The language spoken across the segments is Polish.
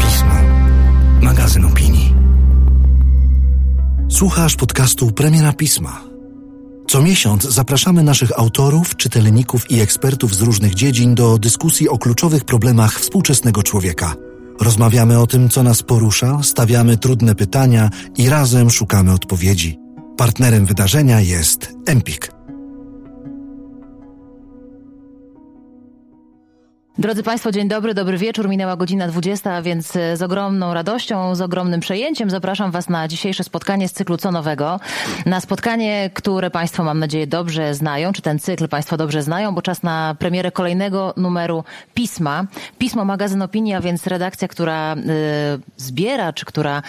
Pismo. Magazyn opinii. Słuchasz podcastu Premiera Pisma. Co miesiąc zapraszamy naszych autorów, czytelników i ekspertów z różnych dziedzin do dyskusji o kluczowych problemach współczesnego człowieka. Rozmawiamy o tym, co nas porusza, stawiamy trudne pytania i razem szukamy odpowiedzi. Partnerem wydarzenia jest Empik. Drodzy Państwo, dzień dobry, dobry wieczór. Minęła godzina 20, a więc e, z ogromną radością, z ogromnym przejęciem zapraszam Was na dzisiejsze spotkanie z cyklu Co Nowego. Na spotkanie, które Państwo, mam nadzieję, dobrze znają, czy ten cykl Państwo dobrze znają, bo czas na premierę kolejnego numeru Pisma. Pismo, magazyn opinii, a więc redakcja, która y, zbiera, czy która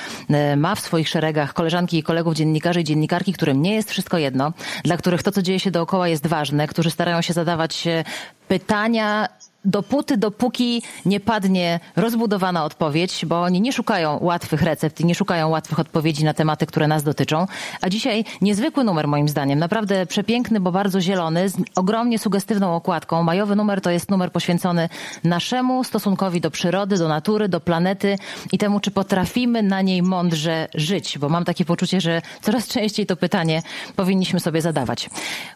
y, ma w swoich szeregach koleżanki i kolegów dziennikarzy i dziennikarki, którym nie jest wszystko jedno, dla których to, co dzieje się dookoła jest ważne, którzy starają się zadawać pytania dopóty, dopóki nie padnie rozbudowana odpowiedź, bo oni nie szukają łatwych recept i nie szukają łatwych odpowiedzi na tematy, które nas dotyczą. A dzisiaj niezwykły numer moim zdaniem, naprawdę przepiękny, bo bardzo zielony, z ogromnie sugestywną okładką. Majowy numer to jest numer poświęcony naszemu stosunkowi do przyrody, do natury, do planety i temu, czy potrafimy na niej mądrze żyć, bo mam takie poczucie, że coraz częściej to pytanie powinniśmy sobie zadawać.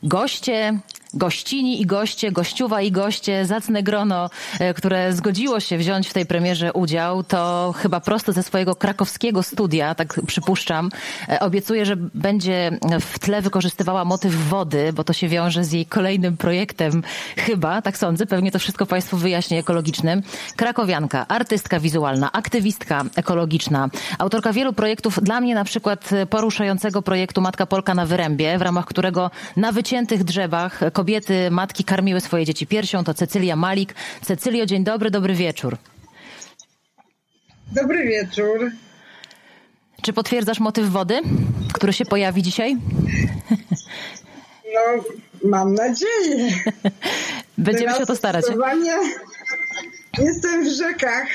Goście gościni i goście, gościuwa i goście, zacne grono, e, które zgodziło się wziąć w tej premierze udział, to chyba prosto ze swojego krakowskiego studia, tak przypuszczam, e, obiecuję, że będzie w tle wykorzystywała motyw wody, bo to się wiąże z jej kolejnym projektem chyba, tak sądzę, pewnie to wszystko Państwu wyjaśnię ekologicznym. Krakowianka, artystka wizualna, aktywistka ekologiczna, autorka wielu projektów, dla mnie na przykład poruszającego projektu Matka Polka na Wyrębie, w ramach którego na wyciętych drzewach kobiety, matki karmiły swoje dzieci piersią, to Cecylia Malik. Cecylio, dzień dobry, dobry wieczór. Dobry wieczór. Czy potwierdzasz motyw wody, który się pojawi dzisiaj? No, mam nadzieję. Będziemy Teraz się o to starać. Jestem w rzekach,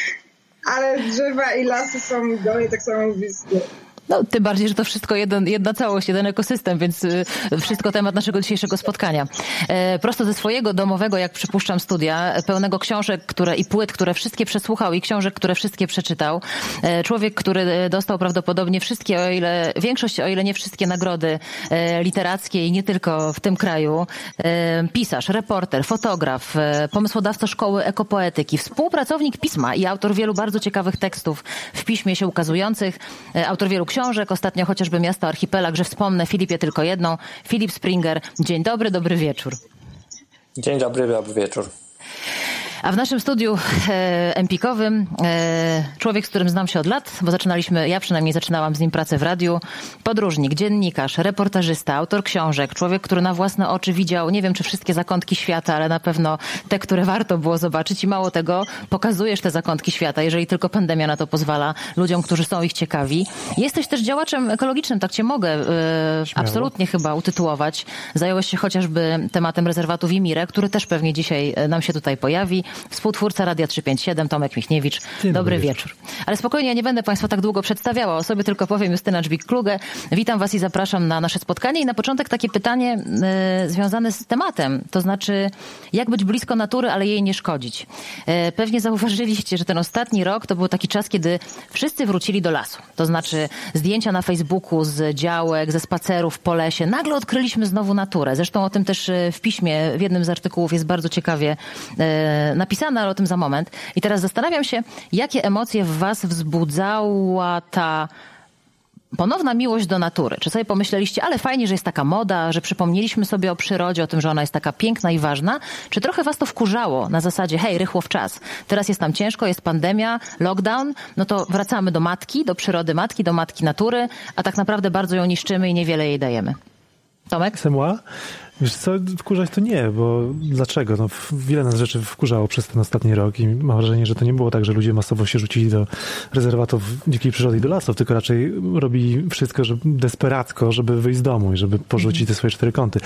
ale drzewa i lasy są mi do mnie tak samo bliskie. No, tym bardziej, że to wszystko jeden, jedna całość, jeden ekosystem, więc y, wszystko temat naszego dzisiejszego spotkania. E, prosto ze swojego domowego, jak przypuszczam, studia, pełnego książek które, i płyt, które wszystkie przesłuchał i książek, które wszystkie przeczytał. E, człowiek, który dostał prawdopodobnie wszystkie, o ile, większość, o ile nie wszystkie nagrody e, literackie i nie tylko w tym kraju. Pisarz, reporter, fotograf, pomysłodawca szkoły ekopoetyki, współpracownik pisma i autor wielu bardzo ciekawych tekstów w piśmie się ukazujących, autor wielu książek, ostatnio chociażby Miasto Archipelag, że wspomnę Filipie tylko jedną. Filip Springer, dzień dobry, dobry wieczór. Dzień dobry, dobry wieczór. A w naszym studiu e, empikowym e, człowiek, z którym znam się od lat, bo zaczynaliśmy, ja przynajmniej zaczynałam z nim pracę w radiu, podróżnik, dziennikarz, reportażysta, autor książek, człowiek, który na własne oczy widział, nie wiem czy wszystkie zakątki świata, ale na pewno te, które warto było zobaczyć i mało tego, pokazujesz te zakątki świata, jeżeli tylko pandemia na to pozwala, ludziom, którzy są ich ciekawi. Jesteś też działaczem ekologicznym, tak cię mogę e, absolutnie chyba utytułować. Zająłeś się chociażby tematem rezerwatu Wimirę, który też pewnie dzisiaj e, nam się tutaj pojawi współtwórca Radia 357, Tomek Michniewicz. Dzień dobry wieczór. Ale spokojnie, ja nie będę Państwa tak długo przedstawiała. O sobie tylko powiem Justyna Dżbik-Kluge. Witam Was i zapraszam na nasze spotkanie. I na początek takie pytanie y, związane z tematem. To znaczy, jak być blisko natury, ale jej nie szkodzić. Y, pewnie zauważyliście, że ten ostatni rok to był taki czas, kiedy wszyscy wrócili do lasu. To znaczy zdjęcia na Facebooku z działek, ze spacerów po lesie. Nagle odkryliśmy znowu naturę. Zresztą o tym też y, w piśmie, w jednym z artykułów jest bardzo ciekawie napisane, ale o tym za moment. I teraz zastanawiam się, jakie emocje w was wzbudzała ta ponowna miłość do natury. Czy sobie pomyśleliście, ale fajnie, że jest taka moda, że przypomnieliśmy sobie o przyrodzie, o tym, że ona jest taka piękna i ważna? Czy trochę was to wkurzało na zasadzie, hej, rychło w czas, teraz jest nam ciężko, jest pandemia, lockdown, no to wracamy do matki, do przyrody matki, do matki natury, a tak naprawdę bardzo ją niszczymy i niewiele jej dajemy. Tomek? Semła? Wiesz co, wkurzać to nie, bo dlaczego? No, wiele nas rzeczy wkurzało przez ten ostatni rok i mam wrażenie, że to nie było tak, że ludzie masowo się rzucili do rezerwatów dzikiej przyrody i do lasów, tylko raczej robili wszystko żeby, desperacko, żeby wyjść z domu i żeby porzucić te swoje cztery kąty.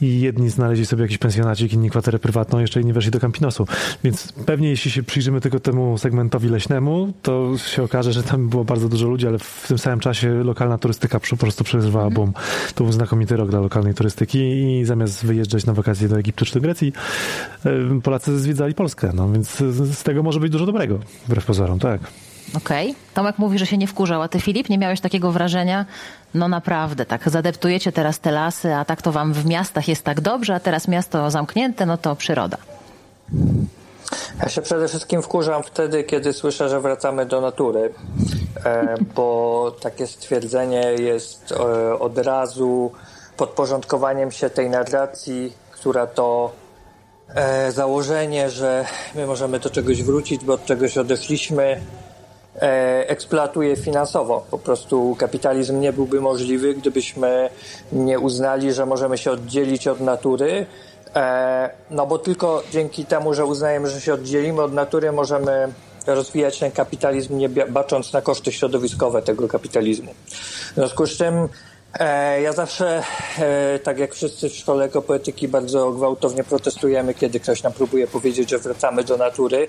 I jedni znaleźli sobie jakiś pensjonacik, inni kwaterę prywatną, jeszcze inni weszli do Campinosu. Więc pewnie jeśli się przyjrzymy tylko temu segmentowi leśnemu, to się okaże, że tam było bardzo dużo ludzi, ale w tym samym czasie lokalna turystyka po prostu przeżywała boom. To był znakomity rok dla lokalnej turystyki zamiast wyjeżdżać na wakacje do Egiptu czy do Grecji, Polacy zwiedzali Polskę. No więc z tego może być dużo dobrego, wbrew pozorom, tak. Okej. Okay. Tomek mówi, że się nie wkurzał, a ty Filip, nie miałeś takiego wrażenia? No naprawdę, tak, zadeptujecie teraz te lasy, a tak to wam w miastach jest tak dobrze, a teraz miasto zamknięte, no to przyroda. Ja się przede wszystkim wkurzam wtedy, kiedy słyszę, że wracamy do natury, e, bo takie stwierdzenie jest e, od razu podporządkowaniem się tej narracji, która to e, założenie, że my możemy do czegoś wrócić, bo od czegoś odeszliśmy, eksploatuje finansowo. Po prostu kapitalizm nie byłby możliwy, gdybyśmy nie uznali, że możemy się oddzielić od natury, E, no bo tylko dzięki temu, że uznajemy, że się oddzielimy od natury, możemy rozwijać ten kapitalizm, nie bacząc na koszty środowiskowe tego kapitalizmu. W związku z czym e, ja zawsze, e, tak jak wszyscy w szkole ekopoetyki, bardzo gwałtownie protestujemy, kiedy ktoś nam próbuje powiedzieć, że wracamy do natury,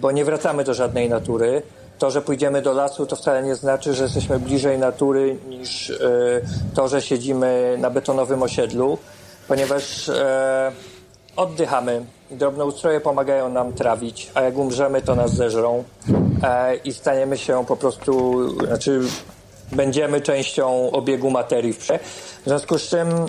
bo nie wracamy do żadnej natury. To, że pójdziemy do lasu, to wcale nie znaczy, że jesteśmy bliżej natury niż to, że siedzimy na betonowym osiedlu ponieważ e, oddychamy. Drobnoustroje pomagają nam trawić, a jak umrzemy, to nas zeżrą e, i staniemy się po prostu, znaczy będziemy częścią obiegu materii. W związku z czym mm,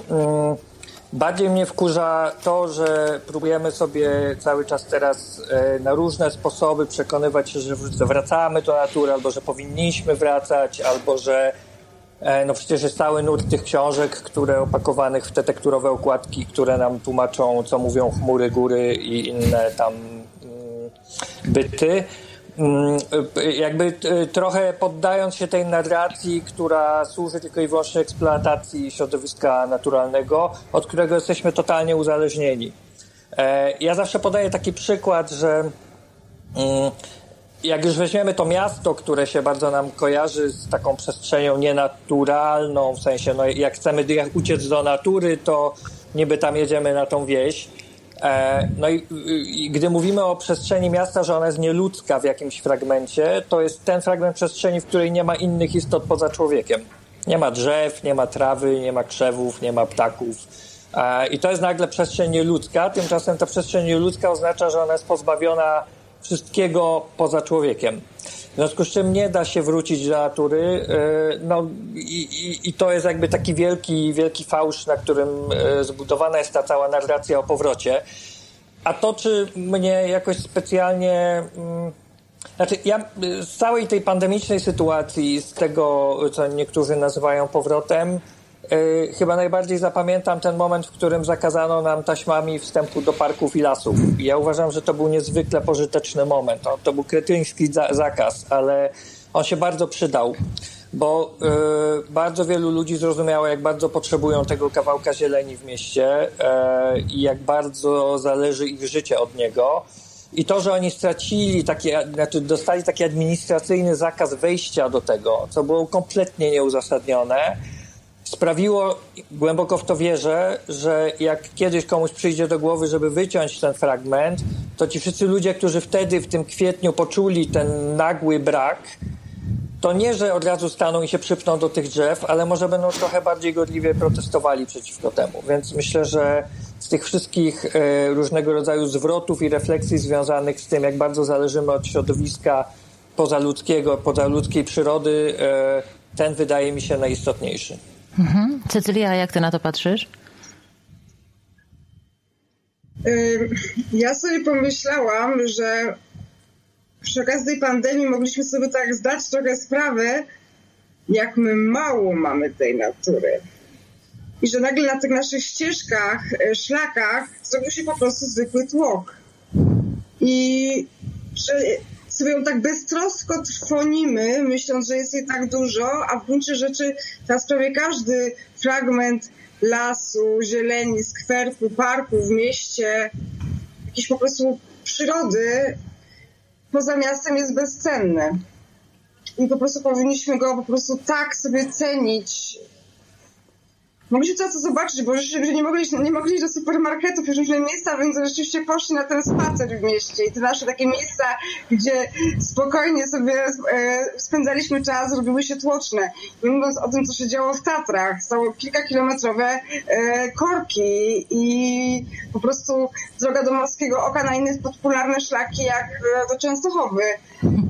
bardziej mnie wkurza to, że próbujemy sobie cały czas teraz e, na różne sposoby przekonywać się, że wracamy do natury, albo że powinniśmy wracać, albo że E, no przecież jest cały nurt tych książek, które opakowanych w te tekturowe okładki, które nam tłumaczą, co mówią chmury, góry i inne tam mm, byty. Mm, jakby e, trochę poddając się tej narracji, która służy tylko i wyłącznie eksploatacji środowiska naturalnego, od którego jesteśmy totalnie uzależnieni. E, ja zawsze podaję taki przykład, że mm, jak już weźmiemy to miasto, które się bardzo nam kojarzy z taką przestrzenią nienaturalną, w sensie, no jak chcemy uciec do natury, to niby tam jedziemy na tą wieś. E, no i, i, gdy mówimy o przestrzeni miasta, że ona jest nieludzka w jakimś fragmencie, to jest ten fragment przestrzeni, w której nie ma innych istot poza człowiekiem. Nie ma drzew, nie ma trawy, nie ma krzewów, nie ma ptaków. E, I to jest nagle przestrzeń nieludzka. Tymczasem ta przestrzeń nieludzka oznacza, że ona jest pozbawiona wszystkiego poza człowiekiem. W związku z czym nie da się wrócić do natury. E, no i, i, i, to jest jakby taki wielki, wielki fałsz, na którym e, zbudowana jest ta cała narracja o powrocie. A to, czy mnie jakoś specjalnie. Mm, znaczy, ja z całej tej pandemicznej sytuacji, z tego, co niektórzy nazywają powrotem, E, chyba najbardziej zapamiętam ten moment, w którym zakazano nam taśmami wstępu do parków i lasów. Ja uważam, że to był niezwykle pożyteczny moment. to był kretyński za zakaz, ale on się bardzo przydał, bo y, bardzo wielu ludzi zrozumiało, jak bardzo potrzebują tego kawałka zieleni w mieście y, i jak bardzo zależy ich życie od niego. I to, że oni stracili takie, znaczy dostali taki administracyjny zakaz wejścia do tego, co było kompletnie nieuzasadnione, sprawiło, głęboko w to wierzę, że jak kiedyś komuś przyjdzie do głowy, żeby wyciąć ten fragment, to ci wszyscy ludzie, którzy wtedy w tym kwietniu poczuli ten nagły brak, to nie, że od razu staną i się przypną do tych drzew, ale może będą trochę bardziej godliwie protestowali przeciwko temu. Więc myślę, że z tych wszystkich e, różnego rodzaju zwrotów i refleksji związanych z tym, jak bardzo zależymy od środowiska pozaludzkiego, pozaludzkiej przyrody, e, ten wydaje mi się najistotniejszy. Mhm. Cecylia, jak ty na to patrzysz? Ja sobie pomyślałam, że przy okazji tej pandemii mogliśmy sobie tak zdać trochę sprawę, jak my mało mamy tej natury. I że nagle na tych naszych ścieżkach, e, szlakach zrobił się po prostu zwykły tłok. I że sobie ją tak beztrosko trwonimy, myśląc, że jest jej tak dużo, a w gruncie rzeczy teraz prawie każdy fragment lasu, zieleni, skwerku, parku w mieście, jakiejś po prostu przyrody poza miastem jest bezcenny. I po prostu powinniśmy go po prostu tak sobie cenić, mogliśmy to zobaczyć, bo że nie mogli, nie mogli iść do supermarketów w różne miejsca, więc rzeczywiście poszli na ten spacer w mieście i te nasze takie miejsca, gdzie spokojnie sobie e, spędzaliśmy czas, robiły się tłoczne. Nie mówiąc o tym, co się działo w Tatrach, stało kilkakilometrowe e, korki i po prostu droga do Morskiego Oka na inne popularne szlaki, jak e, do Częstochowy.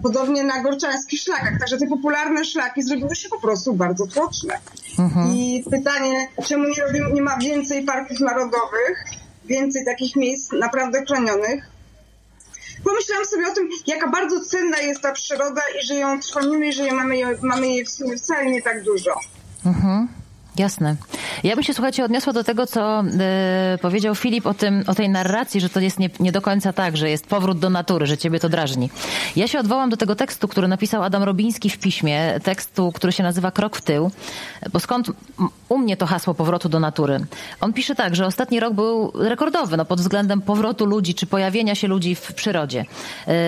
Podobnie na gorczańskich szlakach. Także te popularne szlaki zrobiły się po prostu bardzo tłoczne. Mhm. I pytanie, czemu nie, robimy, nie ma więcej parków narodowych, więcej takich miejsc naprawdę chronionych? Pomyślałam sobie o tym, jaka bardzo cenna jest ta przyroda i że ją trwonimy i że mamy, mamy jej w sumie wcale nie tak dużo. Mhm. Jasne. Ja bym się, słuchajcie, odniosła do tego, co y, powiedział Filip o, tym, o tej narracji, że to jest nie, nie do końca tak, że jest powrót do natury, że ciebie to drażni. Ja się odwołam do tego tekstu, który napisał Adam Robiński w piśmie, tekstu, który się nazywa Krok w tył, bo skąd u mnie to hasło powrotu do natury? On pisze tak, że ostatni rok był rekordowy no, pod względem powrotu ludzi, czy pojawienia się ludzi w przyrodzie.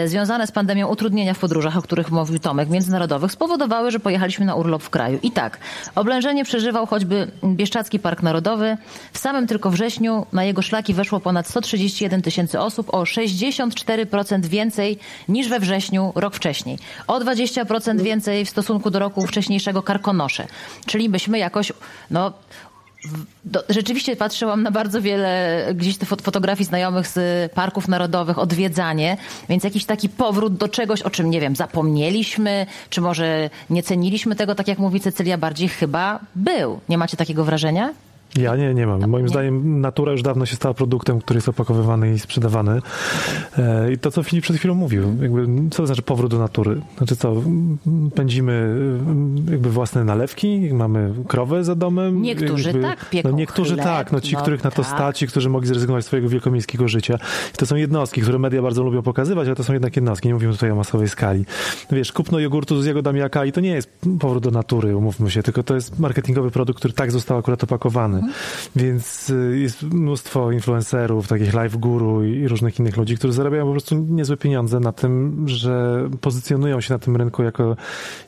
Y, związane z pandemią utrudnienia w podróżach, o których mówił Tomek, międzynarodowych, spowodowały, że pojechaliśmy na urlop w kraju. I tak, oblężenie przeżywał choćby Bieszczacki Park Narodowy. W samym tylko wrześniu na jego szlaki weszło ponad 131 tysięcy osób, o 64% więcej niż we wrześniu rok wcześniej. O 20% więcej w stosunku do roku wcześniejszego Karkonosze. Czyli byśmy jakoś, no, do, rzeczywiście patrzyłam na bardzo wiele gdzieś te fotografii znajomych z parków narodowych, odwiedzanie, więc jakiś taki powrót do czegoś, o czym nie wiem, zapomnieliśmy, czy może nie ceniliśmy tego, tak jak mówi Cecylia, bardziej chyba był. Nie macie takiego wrażenia? Ja nie, nie mam. Moim nie. zdaniem natura już dawno się stała produktem, który jest opakowywany i sprzedawany. E, I to, co Filip przed chwilą mówił, jakby, co to znaczy powrót do natury? Znaczy co, pędzimy e, jakby własne nalewki, mamy krowę za domem. Niektórzy jakby, tak pieką no Niektórzy chleb, tak, no ci, no, których na to tak. stać, którzy mogli zrezygnować z swojego wielkomiejskiego życia. I to są jednostki, które media bardzo lubią pokazywać, ale to są jednak jednostki. Nie mówimy tutaj o masowej skali. Wiesz, kupno jogurtu z jagodami akai to nie jest powrót do natury, umówmy się, tylko to jest marketingowy produkt, który tak został akurat opakowany. Więc y, jest mnóstwo influencerów, takich live guru i różnych innych ludzi, którzy zarabiają po prostu niezłe pieniądze na tym, że pozycjonują się na tym rynku jako,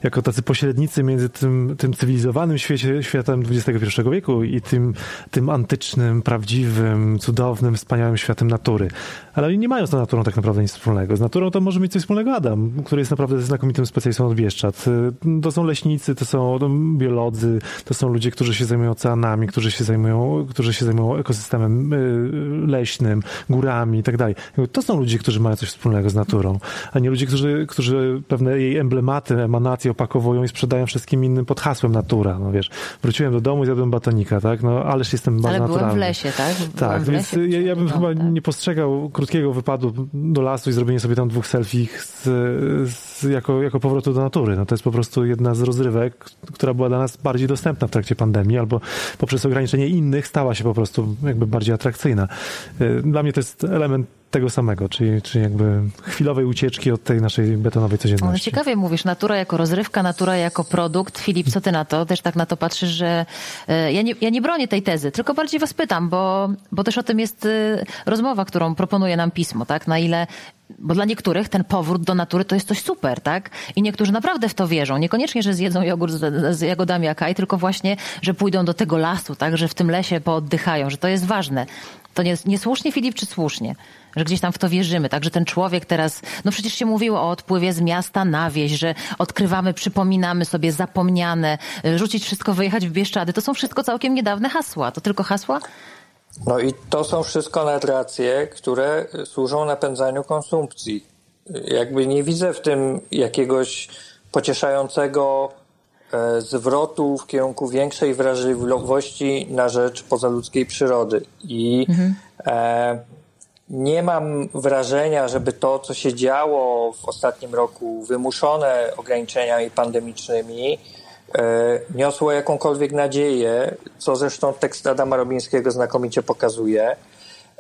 jako tacy pośrednicy między tym, tym cywilizowanym świecie, światem XXI wieku i tym, tym antycznym, prawdziwym, cudownym, wspaniałym światem natury. Ale oni nie mają z naturą tak naprawdę nic wspólnego. Z naturą to może mieć coś wspólnego Adam, który jest naprawdę znakomitym specjalistą od Bieszczad. Y, to są leśnicy, to są biolodzy, to są ludzie, którzy się zajmują oceanami, którzy się zajmują, którzy się zajmują ekosystemem y, leśnym, górami i tak dalej. To są ludzie, którzy mają coś wspólnego z naturą, a nie ludzie, którzy, którzy pewne jej emblematy, emanacje opakowują i sprzedają wszystkim innym pod hasłem natura. No wiesz, wróciłem do domu i zjadłem batonika, tak? No ależ jestem bardzo Ale naturalny. byłem w lesie, tak? tak, więc ja, ja, bym chyba tak? nie postrzegał krótkiego wypadu do lasu i zrobienie sobie tam dwóch selfie z, z, jako, jako powrotu do natury. No to jest po prostu jedna z rozrywek, która była dla nas bardziej dostępna w trakcie pandemii albo poprzez ograniczenie innych stała się po prostu jakby bardziej atrakcyjna. Y, dla mnie to jest element tego samego, czyli, czyli jakby chwilowej ucieczki od tej naszej betonowej codzienności. No ciekawie mówisz, natura jako rozrywka, natura jako produkt. Filip, co ty na to? Też tak na to patrzysz, że y, ja nie, ja nie bronię tej tezy, tylko bardziej was pytam, bo, bo też o tym jest y, rozmowa, którą proponuje nam pismo, tak? Na ile bo dla niektórych ten powrót do natury to jest coś super, tak? I niektórzy naprawdę w to wierzą. Niekoniecznie, że zjedzą jogurt z, z jagodami akaj, tylko właśnie, że pójdą do tego lasu, tak? Że w tym lesie pooddychają, że to jest ważne. To nie, niesłusznie, Filip, czy słusznie? Że gdzieś tam w to wierzymy, tak? Że ten człowiek teraz, no przecież się mówiło o odpływie z miasta na wieś, że odkrywamy, przypominamy sobie zapomniane, rzucić wszystko, wyjechać w Bieszczady. To są wszystko całkiem niedawne hasła. To tylko hasła? No i to są wszystko narracje, które służą napędzaniu konsumpcji. Jakby nie widzę w tym jakiegoś pocieszającego e, zwrotu w kierunku większej wrażliwości na rzecz pozaludzkiej przyrody. I mhm. e, nie mam wrażenia, żeby to, co się działo w ostatnim roku, wymuszone ograniczeniami pandemicznymi, E, niosło jakąkolwiek nadzieję, co zresztą tekst Adama Robińskiego znakomicie pokazuje.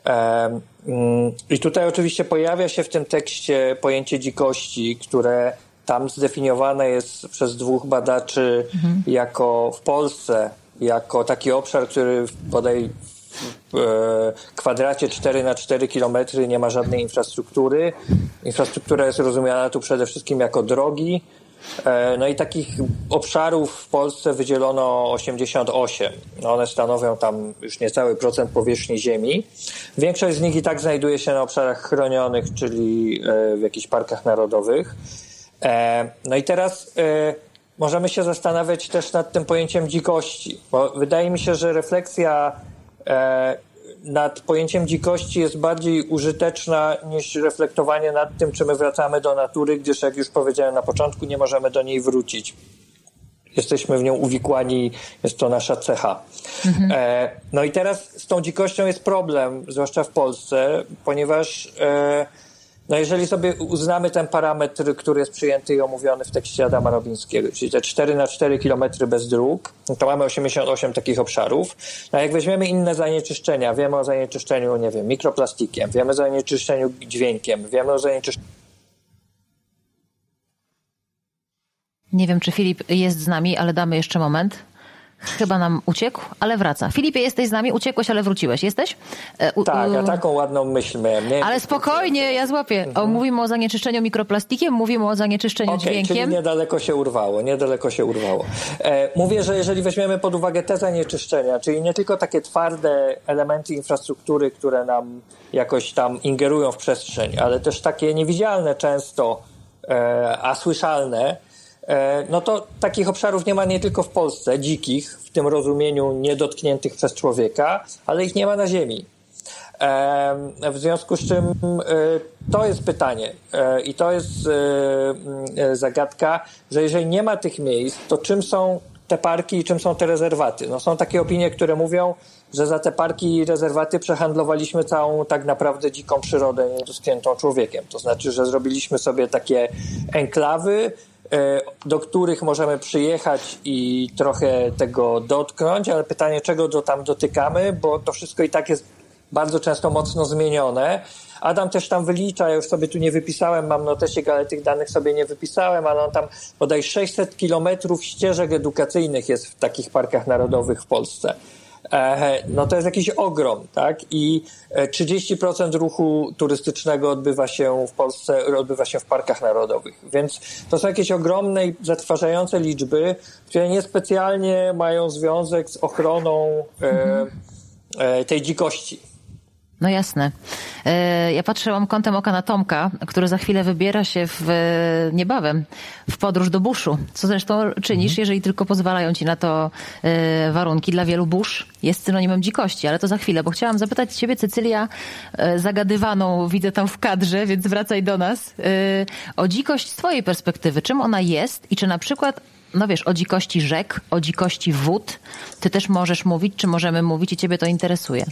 E, mm, I tutaj oczywiście pojawia się w tym tekście pojęcie dzikości, które tam zdefiniowane jest przez dwóch badaczy mhm. jako w Polsce, jako taki obszar, który bodaj w kwadracie 4 na 4 kilometry nie ma żadnej infrastruktury. Infrastruktura jest rozumiana tu przede wszystkim jako drogi, E, no i takich obszarów w Polsce wydzielono 88. No one stanowią tam już niecały procent powierzchni ziemi. Większość z nich i tak znajduje się na obszarach chronionych, czyli e, w jakichś parkach narodowych. E, no i teraz możemy się zastanawiać też nad tym pojęciem dzikości, bo wydaje mi się, że refleksja nad pojęciem dzikości jest bardziej użyteczna niż reflektowanie nad tym, czy my wracamy do natury, gdyż jak już powiedziałem na początku, nie możemy do niej wrócić. Jesteśmy w nią uwikłani, jest to nasza cecha. Mhm. E, no i teraz z tą dzikością jest problem, zwłaszcza w Polsce, ponieważ e, no jeżeli sobie uznamy ten parametr, który jest przyjęty i omówiony w tekście Adama Robińskiego, czyli te 4 na 4 km bez dróg, no to mamy 88 takich obszarów. No jak weźmiemy inne zanieczyszczenia, wiemy o zanieczyszczeniu, nie wiem, mikroplastikiem, wiemy o zanieczyszczeniu dźwiękiem, wiemy o zanieczyszczeniu Nie wiem, czy Filip jest z nami, ale damy jeszcze moment. Chyba nam uciekł, ale wraca. Filipie, jesteś z nami? Uciekłeś, ale wróciłeś. Jesteś? E, u, tak, ja taką ładną myśl miałem. Nie? Ale spokojnie, ja złapię. Mhm. O, mówimy o zanieczyszczeniu mikroplastikiem, mówimy o zanieczyszczeniu okay, dźwiękiem. Czyli niedaleko się urwało, niedaleko się urwało. E, mówię, że jeżeli weźmiemy pod uwagę te zanieczyszczenia, czyli nie tylko takie twarde elementy infrastruktury, które nam jakoś tam ingerują w przestrzeń, ale też takie niewidzialne często, e, a słyszalne, no to takich obszarów nie ma nie tylko w Polsce, dzikich, w tym rozumieniu niedotkniętych przez człowieka, ale ich nie ma na Ziemi. E, w związku z czym e, to jest pytanie i to jest zagadka, że jeżeli nie ma tych miejsc, to czym są te parki i czym są te rezerwaty? No są takie opinie, które mówią, że za te parki i rezerwaty przehandlowaliśmy całą tak naprawdę dziką przyrodę niedotkniętą człowiekiem. To znaczy, że zrobiliśmy sobie takie enklawy, E, do których możemy przyjechać i trochę tego dotknąć, ale pytanie, czego do tam dotykamy, bo to wszystko i tak jest bardzo często mocno zmienione. Adam też tam wylicza, ja już sobie tu nie wypisałem, mam notesik, ale tych danych sobie nie wypisałem, ale on tam bodaj 600 kilometrów ścieżek edukacyjnych jest w takich parkach narodowych w Polsce. E, no to jest jakiś ogrom, tak? I 30% e, ruchu turystycznego odbywa się w Polsce, odbywa się w parkach narodowych. Więc to są jakieś ogromne i zatrważające liczby, które niespecjalnie mają związek z ochroną mhm. tej dzikości. No jasne. E, ja patrzyłam kątem oka na Tomka, który za chwilę wybiera się w, niebawem w podróż do buszu, co zresztą czynisz, mhm. jeżeli tylko pozwalają ci na to e, warunki. Dla wielu busz jest synonimem dzikości, ale to za chwilę, bo chciałam zapytać ciebie, Cecylia, e, zagadywaną widzę tam w kadrze, więc wracaj do nas, o dzikość z twojej perspektywy. Czym ona jest i czy na przykład no wiesz, o dzikości rzek, o dzikości wód, ty też możesz mówić, czy możemy mówić i ciebie to interesuje?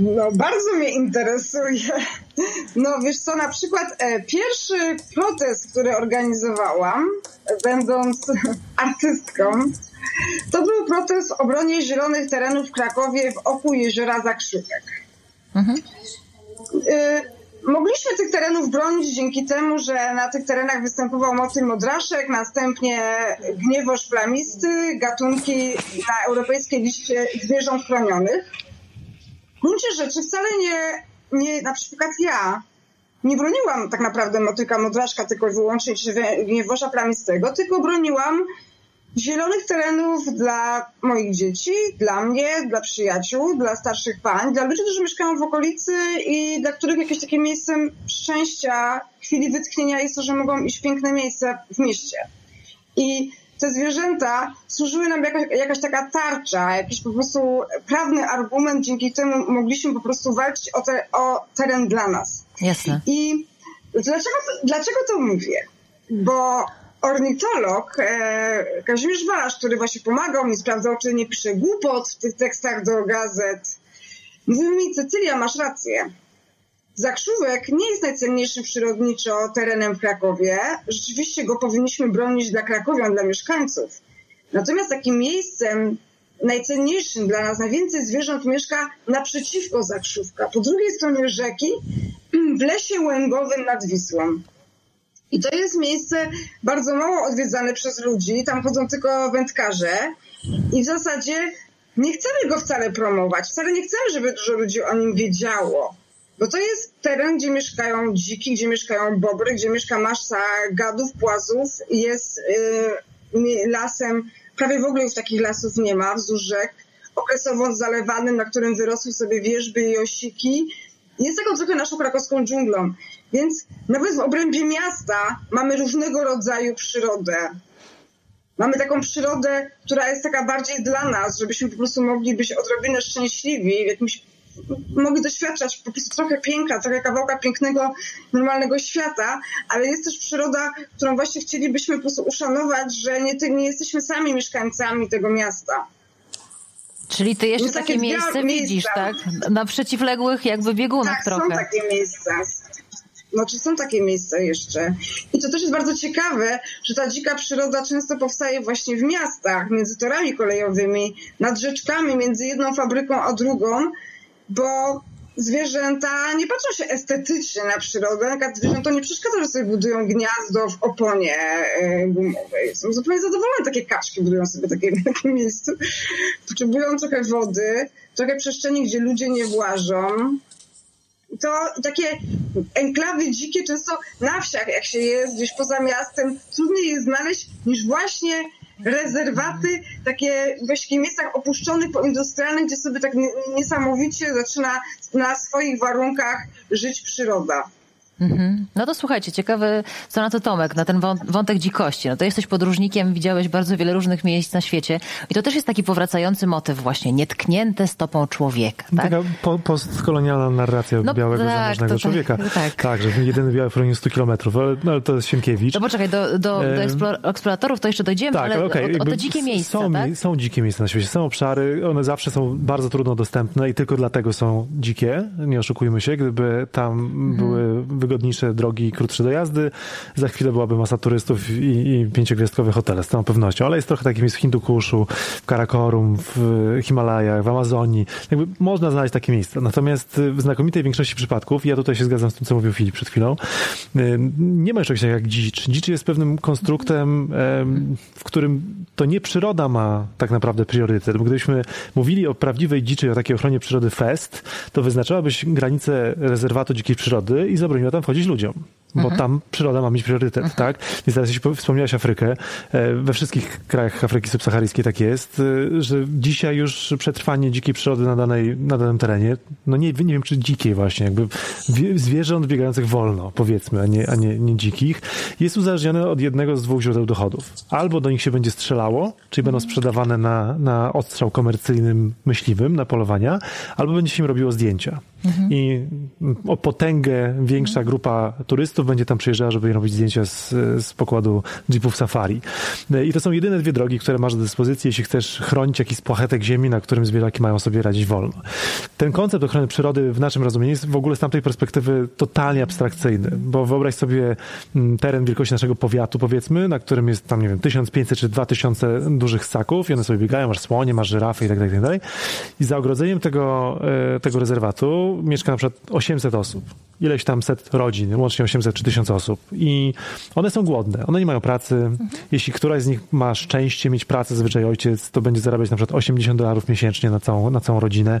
No, bardzo mnie interesuje. No, wiesz co, na przykład e, pierwszy protest, który organizowałam, będąc artystką, to był protest w obronie zielonych terenów w Krakowie w oku jeziora Zakrzywek. Mhm. E, mogliśmy tych terenów bronić dzięki temu, że na tych terenach występował motyl modraszek, następnie gniewoż plamisty, gatunki na europejskiej liście zwierząt chronionych gruncie rzeczy wcale nie, nie, na przykład ja nie broniłam tak naprawdę motyka modraszka tylko i wyłącznie czy gniewosza plamistego, tylko broniłam zielonych terenów dla moich dzieci, dla mnie, dla przyjaciół, dla starszych pań, dla ludzi, którzy mieszkają w okolicy i dla których jakieś takie miejscem szczęścia, chwili wytchnienia jest to, że mogą iść w piękne miejsce w mieście. I te zwierzęta służyły nam jakaś, jakaś taka tarcza, jakiś po prostu prawny argument, dzięki temu mogliśmy po prostu walczyć o, te, o teren dla nas. Jasne. I dlaczego, dlaczego to mówię? Bo ornitolog e, Kazimierz Walasz, który właśnie pomagał mi, sprawdzał, czy nie piszę głupot w tych tekstach do gazet, mówił mi, Cecylia, masz rację. Zakrzówek nie jest najcenniejszym przyrodniczo terenem w Krakowie. Rzeczywiście go powinniśmy bronić dla krakowian, dla mieszkańców. Natomiast takim miejscem najcenniejszym dla nas, najwięcej zwierząt mieszka naprzeciwko Zakrzówka, po drugiej stronie rzeki, w lesie łęgowym nad Wisłą. I to jest miejsce bardzo mało odwiedzane przez ludzi, tam chodzą tylko wędkarze i w zasadzie nie chcemy go wcale promować, wcale nie chcemy, żeby dużo ludzi o nim wiedziało Bo to jest teren, gdzie mieszkają dziki, gdzie mieszkają bobry, gdzie mieszka masa gadów, płazów. Jest y, lasem, prawie w ogóle już takich lasów nie ma wzdłuż rzek. Okresowo zalewanym, na którym wyrosły sobie wierzby i osiki. Jest taką trochę naszą krakowską dżunglą. Więc nawet w obrębie miasta mamy różnego rodzaju przyrodę. Mamy taką przyrodę, która jest taka bardziej dla nas, żebyśmy po prostu mogli być odrobinę szczęśliwi w jakimś mogli doświadczać po prostu trochę piękna, trochę kawałka pięknego, normalnego świata, ale jest też przyroda, którą właśnie chcielibyśmy po prostu uszanować, że nie, nie jesteśmy sami mieszkańcami tego miasta. Czyli ty jeszcze takie, takie miejsce widzisz, tak? Na przeciwległych jakby biegunach tak, trochę. są takie miejsca. Znaczy są takie miejsca jeszcze. I to też jest bardzo ciekawe, że ta dzika przyroda często powstaje właśnie w miastach, między torami kolejowymi, nad rzeczkami, między jedną fabryką a drugą, bo zwierzęta nie patrzą się estetycznie na przyrodę. Zwierzęta nie przeszkadza, że sobie budują gniazdo w oponie gumowej. Są zupełnie zadowolone. Takie kaczki budują sobie takie, w takim miejscu. Potrzebują trochę wody, trochę przestrzeni, gdzie ludzie nie włażą. To takie enklawy dzikie często na wsiach, jak się jest gdzieś poza miastem, trudniej jest znaleźć niż właśnie rezerwaty, takie w takich miejscach opuszczonych, poindustrialnych, gdzie sobie tak niesamowicie zaczyna na swoich warunkach żyć przyroda. Mhm. No to słuchajcie, ciekawy, co na to Tomek, na ten wątek dzikości. No to jesteś podróżnikiem, widziałeś bardzo wiele różnych miejsc na świecie i to też jest taki powracający motyw właśnie, nietknięte stopą człowieka. Tak? Taka po, postkolonialna narracja no, białego tak, zamożnego tak, człowieka. Tak, tak. że jedyny biały w 100 kilometrów, ale, no, ale to jest Sienkiewicz. No poczekaj, do, do, do eksploratorów to jeszcze dojdziemy, tak, ale okay, o, o to dzikie miejsca, są, tak? są dzikie miejsca na świecie, są obszary, one zawsze są bardzo trudno dostępne i tylko dlatego są dzikie, nie oszukujmy się, gdyby tam mhm. były wygodniejsze drogi i krótsze dojazdy. Za chwilę byłaby masa turystów i, i pięciogwiazdkowe hotele, z całą pewnością. Ale jest trochę takich miejsc w Hindukuszu, w Karakorum, w Himalajach, w Amazonii. Jakby można znaleźć takie miejsca. Natomiast w znakomitej większości przypadków, ja tutaj się zgadzam z tym, co mówił Filip przed chwilą, nie ma czegoś takiego jak dzicz. Dzicz jest pewnym konstruktem, w którym to nie przyroda ma tak naprawdę priorytet. Bo gdybyśmy mówili o prawdziwej dziczy, o takiej ochronie przyrody FEST, to wyznaczałabyś granicę rezerwatu dzikiej przyrody i zabroniła tam wchodzić ludziom bo mhm. tam przyroda ma mieć priorytet, mhm. tak? Więc teraz, jeśli wspomniałaś Afrykę, e, we wszystkich krajach Afryki subsaharyjskiej tak jest, e, że dzisiaj już przetrwanie dzikiej przyrody na, danej, na danym terenie, no nie, nie wiem, czy dzikiej właśnie, jakby zwierząt biegających wolno, powiedzmy, a nie, a nie, nie dzikich, jest uzależnione od jednego z dwóch źródeł dochodów. Albo do nich się będzie strzelało, czyli będą sprzedawane na, na odstrzał komercyjnym myśliwym, na polowania, albo będzie się im robiło zdjęcia. Mhm. I o potęgę większa grupa turystów będzie tam przyjeżdżała, żeby robić zdjęcia z, z pokładu jeepów safari. I to są jedyne dwie drogi, które masz do dyspozycji, jeśli chcesz chronić jakiś spłachetek ziemi, na którym zwierzaki mają sobie radzić wolno. Ten koncept ochrony przyrody w naszym rozumieniu jest w ogóle z tamtej perspektywy totalnie abstrakcyjny, bo wyobraź sobie mm, teren wielkości naszego powiatu, powiedzmy, na którym jest tam, nie wiem, 1500 czy 2000 dużych ssaków i one sobie biegają, masz słonie, masz żyrafy i tak dalej, tak dalej. I za ogrodzeniem tego, e, tego rezerwatu mieszka na przykład 800 osób, ileś tam set rodzin, łącznie 800 czy 1000 osób i one są głodne, one nie mają pracy. Mhm. Jeśli któraś z nich ma szczęście mieć pracę, zazwyczaj ojciec, to będzie zarabiać na przykład 80 dolarów miesięcznie na całą, na całą rodzinę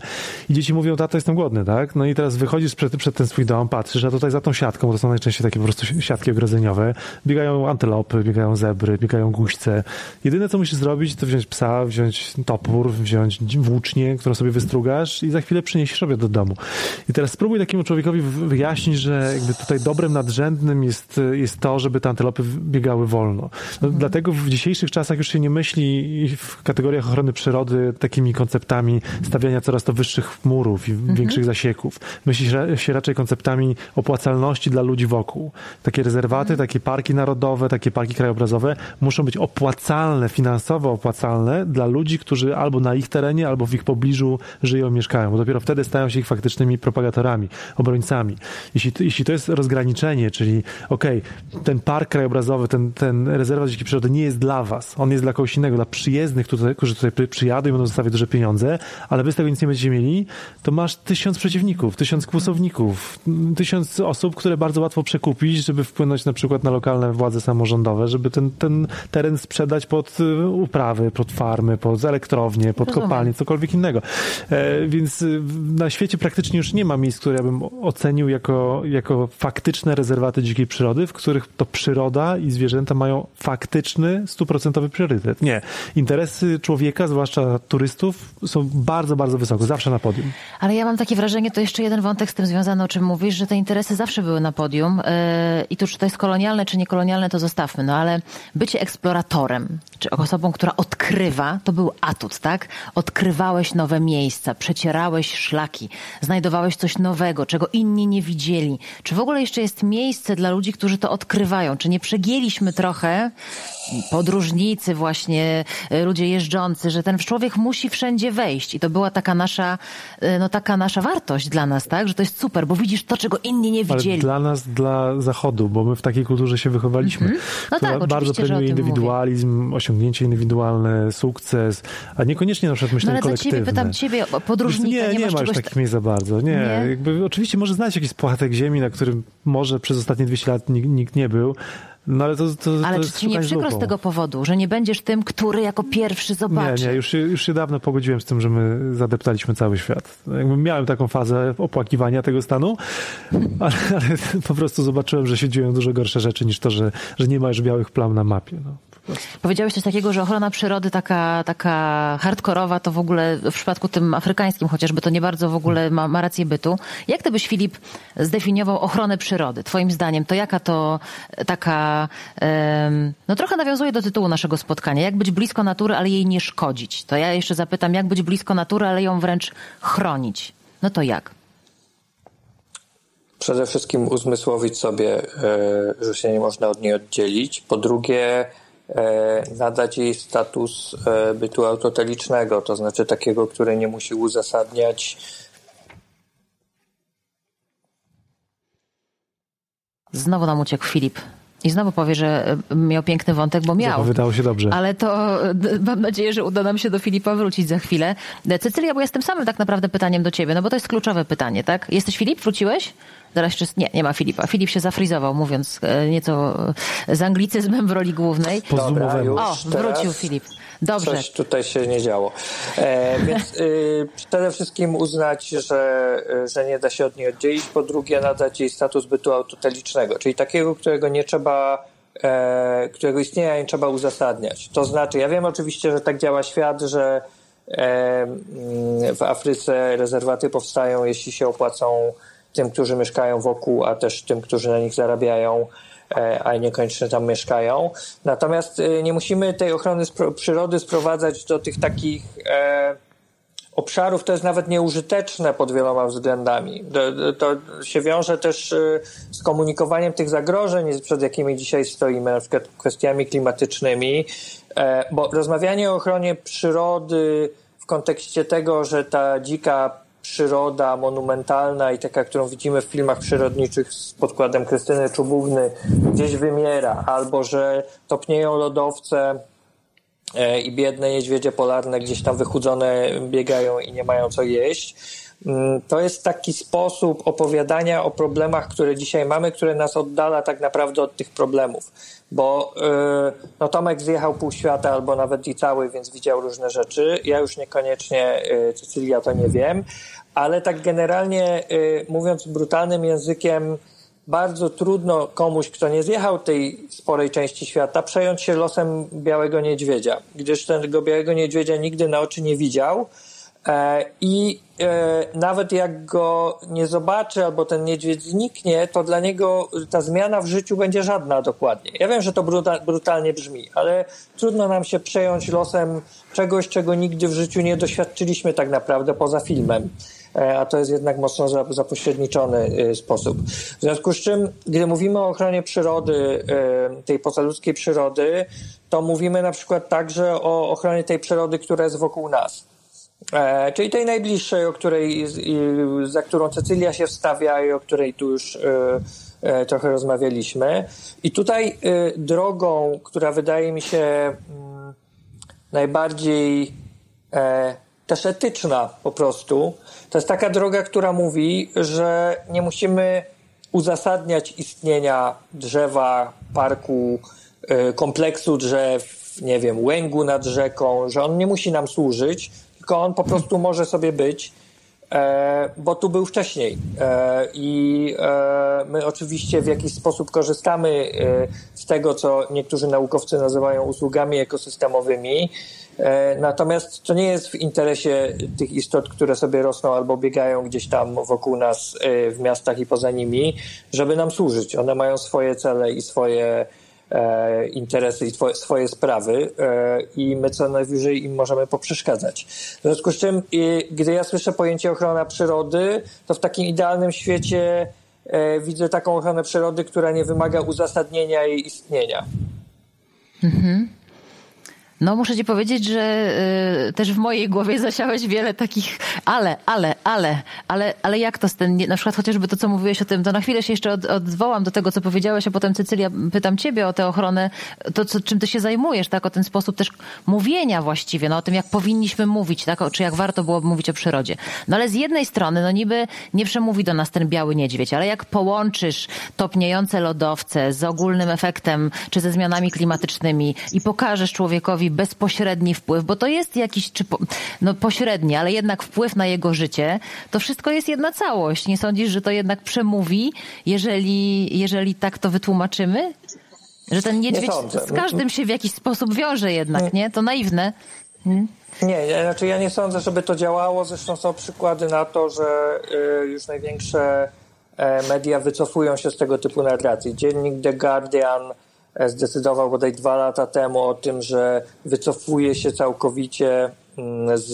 i dzieci mówią, tato, jestem głodny, tak? No i teraz wychodzisz przed, przed ten swój dom, patrzysz, a tutaj za tą siatką, bo to są najczęściej takie po prostu siatki ogrodzeniowe, biegają antylopy, biegają zebry, biegają guźce. Jedyne, co musisz zrobić, to wziąć psa, wziąć topór, wziąć włócznie, którą sobie wystrugasz i za chwilę przyniesiesz obiad do domu. I teraz spróbuj takiemu człowiekowi wyjaśnić, że jakby tutaj dobrem nadrzędnym jest, jest to, żeby te antylopy biegały wolno. No, mhm. Dlatego w dzisiejszych czasach już się nie myśli w kategoriach ochrony przyrody takimi konceptami stawiania coraz to wyższych murów i mhm. większych zasieków. Myśli się raczej konceptami opłacalności dla ludzi wokół. Takie rezerwaty, mhm. takie parki narodowe, takie parki krajobrazowe muszą być opłacalne, finansowo opłacalne dla ludzi, którzy albo na ich terenie, albo w ich pobliżu żyją, mieszkają, bo dopiero wtedy stają się ich faktycznymi propagatorami, obrońcami. Jeśli, jeśli to jest rozgraniczenie, czyli okej, okay, ten park krajobrazowy, ten, ten rezerwat dzikiej przyrody nie jest dla was, on jest dla kogoś innego, dla przyjezdnych, tutaj, którzy tutaj przyjadą i będą zostawiać duże pieniądze, ale wy z tego nic nie będziecie mieli, to masz tysiąc przeciwników, tysiąc kłusowników, tysiąc osób, które bardzo łatwo przekupić, żeby wpłynąć na przykład na lokalne władze samorządowe, żeby ten, ten teren sprzedać pod y, uprawy, pod farmy, pod elektrownie, pod Rozumiem. kopalnie, cokolwiek innego. E, więc y, na świecie praktycznie już nie ma miejsc, które ja bym ocenił jako, jako faktyczne rezerwaty dzikiej przyrody, w których to przyroda i zwierzęta mają faktyczny, stuprocentowy priorytet. Nie. Interesy człowieka, zwłaszcza turystów, są bardzo, bardzo wysoko, zawsze na podium. Ale ja mam takie wrażenie, to jeszcze jeden wątek z tym związany, o czym mówisz, że te interesy zawsze były na podium yy, i tu czy to jest kolonialne, czy niekolonialne, to zostawmy, no ale bycie eksploratorem, czy osobą, która odkrywa, to był atut, tak? Odkrywałeś nowe miejsca, przecierałeś szlaki, znajdowałeś coś nowego, czego inni nie widzieli. Czy w ogóle jeszcze jest miejsce dla ludzi, którzy to odkrywają? Czy nie przegięliśmy trochę podróżnicy właśnie, y, ludzie jeżdżący, że ten człowiek musi wszędzie wejść i to była taka nasza, y, no taka nasza wartość dla nas, tak? Że to jest super, bo widzisz to, czego inni nie Ale widzieli. dla nas, dla Zachodu, bo my w takiej kulturze się wychowaliśmy, No która tak, bardzo premiuje indywidualizm, osiągnięcie indywidualne, sukces, a niekoniecznie na przykład No myślenie ale za kolektywne. ciebie pytam ciebie, o podróżnika, nie, nie, nie, masz ma już czegoś... takich miejsc za bardzo. Nie, Nie? Jakby, oczywiście może znać jakiś płatek ziemi, na którym może przez ostatnie 200 lat nikt, nikt nie był, no ale to, to, Ale to czy jest ci nie przykro z tego powodu, że nie będziesz tym, który jako pierwszy zobaczy? Nie, nie, już, się- już się dawno pogodziłem z tym, że my zadeptaliśmy cały świat. Jakby miałem taką fazę opłakiwania tego stanu, ale, ale po prostu zobaczyłem, że się dzieją dużo gorsze rzeczy niż to, że, że nie ma już białych plam na mapie. No. Powiedziałeś coś takiego, że ochrona przyrody taka, taka hardkorowa to w ogóle w przypadku tym afrykańskim chociażby to nie bardzo w ogóle ma, ma rację bytu. Jak ty byś, Filip, zdefiniował ochronę przyrody? Twoim zdaniem to jaka to taka, no trochę nawiązuje do tytułu naszego spotkania. Jak być blisko natury, ale jej nie szkodzić? To ja jeszcze zapytam, jak być blisko natury, ale ją wręcz chronić? No to jak? Przede wszystkim uzmysłowić sobie, e, że się nie można od niej oddzielić. Po drugie, e, nadać jej status e, bytu autotelicznego, to znaczy takiego, który nie musi uzasadniać Znowu nam uciekł Filip. I znowu powie, że e, miał piękny wątek, bo miał. Wydało się dobrze. Ale to mam nadzieję, że uda nam się do Filipa wrócić za chwilę. E, Cecylia, bo ja tym samym tak naprawdę pytaniem do ciebie, no bo to jest kluczowe pytanie, tak? Jesteś Filip? Wróciłeś? Zaraz jeszcze... Nie, nie ma Filipa. Filip się zafrizował, mówiąc e, nieco z anglicyzmem w roli głównej. Dobra, O, teraz wrócił Filip. Dobrze. Coś tutaj się nie działo. E, więc y, przede wszystkim uznać, że, że nie da się od niej oddzielić. Po drugie, nadać jej status bytu autotelicznego, czyli takiego, którego nie trzeba, e, którego istnienia nie trzeba uzasadniać. To znaczy, ja wiem oczywiście, że tak działa świat, że e, mm, w Afryce rezerwaty powstają, jeśli się opłacą tym, którzy mieszkają wokół, a też tym, którzy na nich zarabiają e, a niekoniecznie tam mieszkają. Natomiast e, nie musimy tej ochrony przyrody sprowadzać do tych takich e, obszarów, to jest nawet nieużyteczne pod wieloma względami. To, się wiąże też z komunikowaniem tych zagrożeń, przed jakimi dzisiaj stoimy, na przykład kwestiami klimatycznymi, bo rozmawianie o ochronie przyrody w kontekście tego, że ta dzika przyroda monumentalna i taka, którą widzimy w filmach przyrodniczych z podkładem Krystyny Czubówny gdzieś wymiera, albo że topnieją lodowce e, i biedne niedźwiedzie polarne gdzieś tam wychudzone biegają i nie mają co jeść. Mm, To jest taki sposób opowiadania o problemach, które dzisiaj mamy, które nas oddala tak naprawdę od tych problemów. Bo yy, no Tomek zjechał pół świata albo nawet i cały, więc widział różne rzeczy. Ja już niekoniecznie, yy, Cecylia to nie wiem, ale tak generalnie yy, mówiąc brutalnym językiem, bardzo trudno komuś, kto nie zjechał tej sporej części świata, przejąć się losem białego niedźwiedzia, gdyż tego białego niedźwiedzia nigdy na oczy nie widział. E, I e, nawet jak go nie zobaczy albo ten niedźwiedź zniknie, to dla niego ta zmiana w życiu będzie żadna dokładnie. Ja wiem, że to bruta, brutalnie brzmi, ale trudno nam się przejąć losem czegoś, czego nigdy w życiu nie doświadczyliśmy tak naprawdę poza filmem. E, A to jest jednak mocno za- zapośredniczony e, sposób. W związku z czym, gdy mówimy o ochronie przyrody, e, tej pozaludzkiej przyrody, to mówimy na przykład także o ochronie tej przyrody, która jest wokół nas. E, czyli tej najbliższej, o której, za którą Cecylia się wstawia i o której tu już e, e, trochę rozmawialiśmy. I tutaj e, drogą, która wydaje mi się mm, najbardziej e, też etyczna po prostu. To jest taka droga, która mówi, że nie musimy uzasadniać istnienia drzewa, parku, y, kompleksu drzew, nie wiem, łęgu nad rzeką, że on nie musi nam służyć, tylko on po prostu może sobie być, e, bo tu był wcześniej. E, I e, my oczywiście w jakiś sposób korzystamy z tego, co niektórzy naukowcy nazywają usługami ekosystemowymi. Natomiast to nie jest w interesie tych istot, które sobie rosną albo biegają gdzieś tam wokół nas w miastach i poza nimi, żeby nam służyć. One mają swoje cele i swoje interesy i twoje, swoje sprawy e, i my co najwyżej im możemy poprzeszkadzać. W związku z czym, gdy ja słyszę pojęcie ochrona przyrody, to w takim idealnym świecie e, widzę taką ochronę przyrody, która nie wymaga uzasadnienia jej istnienia. Mhm. No muszę ci powiedzieć, że y, też w mojej głowie zasiałeś wiele takich ale, ale, ale, ale, ale jak to z ten, na przykład chociażby to, co mówiłeś o tym, to na chwilę się jeszcze od, odwołam do tego, co powiedziałeś, a potem Cecylia, pytam ciebie o tę ochronę, to co, czym ty się zajmujesz, tak, o ten sposób też mówienia właściwie, no o tym, jak powinniśmy mówić, tak, czy jak warto byłoby mówić o przyrodzie. No ale z jednej strony, no niby nie przemówi do nas ten biały niedźwiedź, ale jak połączysz topniejące lodowce z ogólnym efektem, czy ze zmianami klimatycznymi i pokażesz człowiekowi bezpośredni wpływ, bo to jest jakiś, czy po, no pośredni, ale jednak wpływ na jego życie, to wszystko jest jedna całość. Nie sądzisz, że to jednak przemówi, jeżeli, jeżeli tak to wytłumaczymy? Że ten niedźwiedź z każdym się w jakiś sposób wiąże jednak, nie? To naiwne. Hmm? Nie, znaczy ja nie sądzę, żeby to działało. Zresztą są przykłady na to, że y, już największe e, media wycofują się z tego typu narracji. Dziennik The Guardian zdecydował bodaj dwa lata temu o tym, że wycofuje się całkowicie mm, z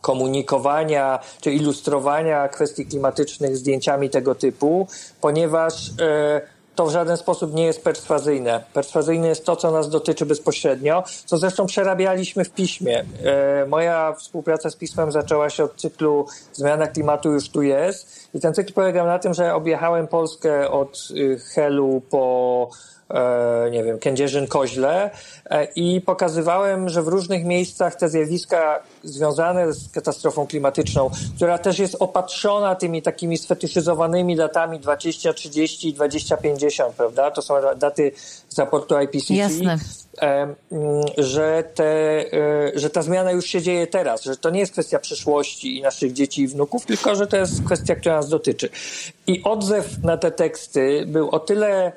komunikowania czy ilustrowania kwestii klimatycznych zdjęciami tego typu, ponieważ e, to w żaden sposób nie jest perswazyjne. Perswazyjne jest to, co nas dotyczy bezpośrednio, co zresztą przerabialiśmy w piśmie. E, moja współpraca z pismem zaczęła się od cyklu Zmiana klimatu już tu jest i ten cykl polegał na tym, że objechałem Polskę od y, Helu po nie wiem, Kędzierzyn-Koźle e, i pokazywałem, że w różnych miejscach te zjawiska związane z katastrofą klimatyczną, która też jest opatrzona tymi takimi sfetyszyzowanymi datami 2030 i 2050, prawda? To są daty z raportu IPCC. Jasne. E, że, te, że ta zmiana już się dzieje teraz, że to nie jest kwestia przyszłości i naszych dzieci i wnuków, tylko że to jest kwestia, która nas dotyczy. I odzew na te teksty był o tyle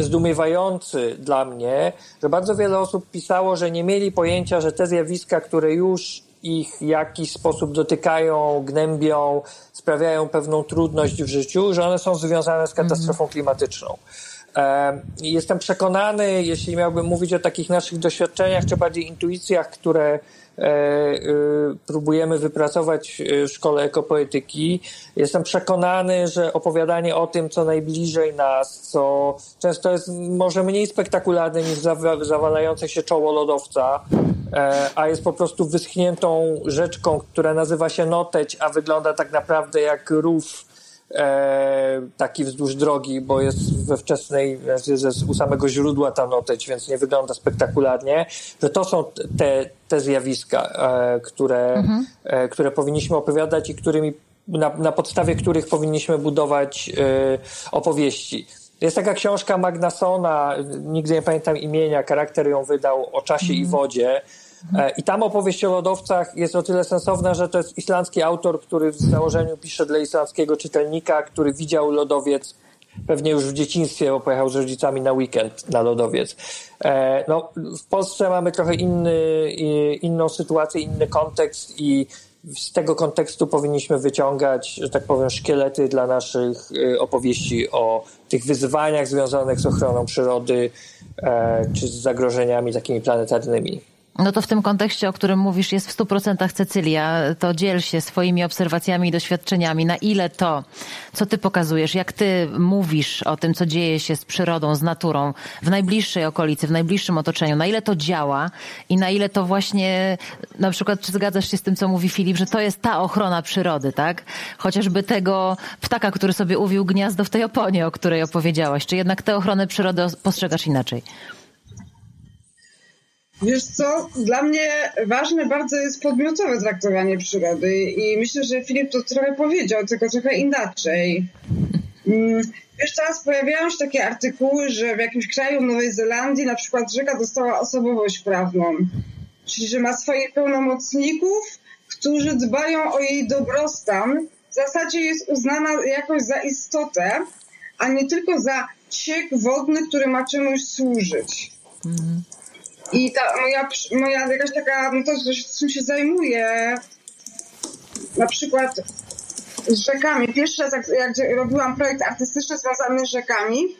zdumiewający dla mnie, że bardzo wiele osób pisało, że nie mieli pojęcia, że te zjawiska, które już ich w jakiś sposób dotykają, gnębią, sprawiają pewną trudność w życiu, że one są związane z katastrofą mhm. klimatyczną. Jestem przekonany, jeśli miałbym mówić o takich naszych doświadczeniach, czy bardziej intuicjach, które próbujemy wypracować e, w szkole ekopoetyki. Jestem przekonany, że opowiadanie o tym, co najbliżej nas, co często jest może mniej spektakularne niż zawalające się czoło lodowca, a jest po prostu wyschniętą rzeczką, która nazywa się Noteć, a wygląda tak naprawdę jak rów e, taki wzdłuż drogi, bo jest we wczesnej, jest u samego źródła ta noteć, więc nie wygląda spektakularnie, że to są te, te zjawiska, e, które, mhm. e, które powinniśmy opowiadać i którymi, na, na podstawie których powinniśmy budować e, opowieści. Jest taka książka Magnasona, nigdy nie pamiętam imienia, charakter ją wydał o czasie mhm. i wodzie. E, I tam opowieść o lodowcach jest o tyle sensowna, że to jest islandzki autor, który w założeniu pisze dla islandzkiego czytelnika, który widział lodowiec pewnie już w dzieciństwie, bo pojechał z rodzicami na weekend na lodowiec. E, no, w Polsce mamy trochę inny, inną sytuację, inny kontekst i z tego kontekstu powinniśmy wyciągać, że tak powiem, szkielety dla naszych e, opowieści o tych wyzwaniach związanych z ochroną przyrody czy z zagrożeniami takimi planetarnymi. No to w tym kontekście, o którym mówisz, jest w 100% Cecylia. To dziel się swoimi obserwacjami i doświadczeniami. Na ile to, co ty pokazujesz, jak ty mówisz o tym, co dzieje się z przyrodą, z naturą w najbliższej okolicy, w najbliższym otoczeniu, na ile to działa i na ile to właśnie, na przykład, czy zgadzasz się z tym, co mówi Filip, że to jest ta ochrona przyrody, tak? Chociażby tego ptaka, który sobie uwił gniazdo w tej oponie, o której opowiedziałaś. Czy jednak tę ochronę przyrody postrzegasz inaczej? Wiesz co, dla mnie ważne bardzo jest podmiotowe traktowanie przyrody i myślę, że Filip to trochę powiedział, tylko trochę inaczej. Mm, wiesz, teraz pojawiają się takie artykuły, że w jakimś kraju Nowej Zelandii na przykład rzeka dostała osobowość prawną, czyli że ma swoich pełnomocników, którzy dbają o jej dobrostan. W zasadzie jest uznana jakoś za istotę, a nie tylko za ciek wodny, który ma czemuś służyć. Mhm. I ta moja, moja jakaś taka, no to, czym się zajmuję, na przykład z rzekami. Pierwszy raz, jak, jak robiłam projekt artystyczny związany z rzekami,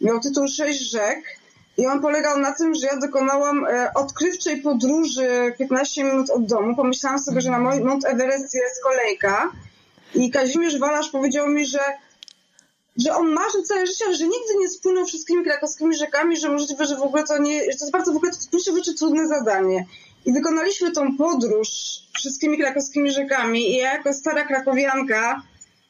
miał tytuł Sześć rzek i on polegał na tym, że ja dokonałam e, odkrywczej podróży 15 minut od domu. Pomyślałam sobie, że na Mount Everest jest kolejka i Kazimierz Walasz powiedział mi, że że on marzył całe życie, że nigdy nie spłynął wszystkimi krakowskimi rzekami, że możliwe, że w ogóle to nie, że to jest bardzo w ogóle to trudne zadanie. I wykonaliśmy tą podróż wszystkimi krakowskimi rzekami i ja jako stara krakowianka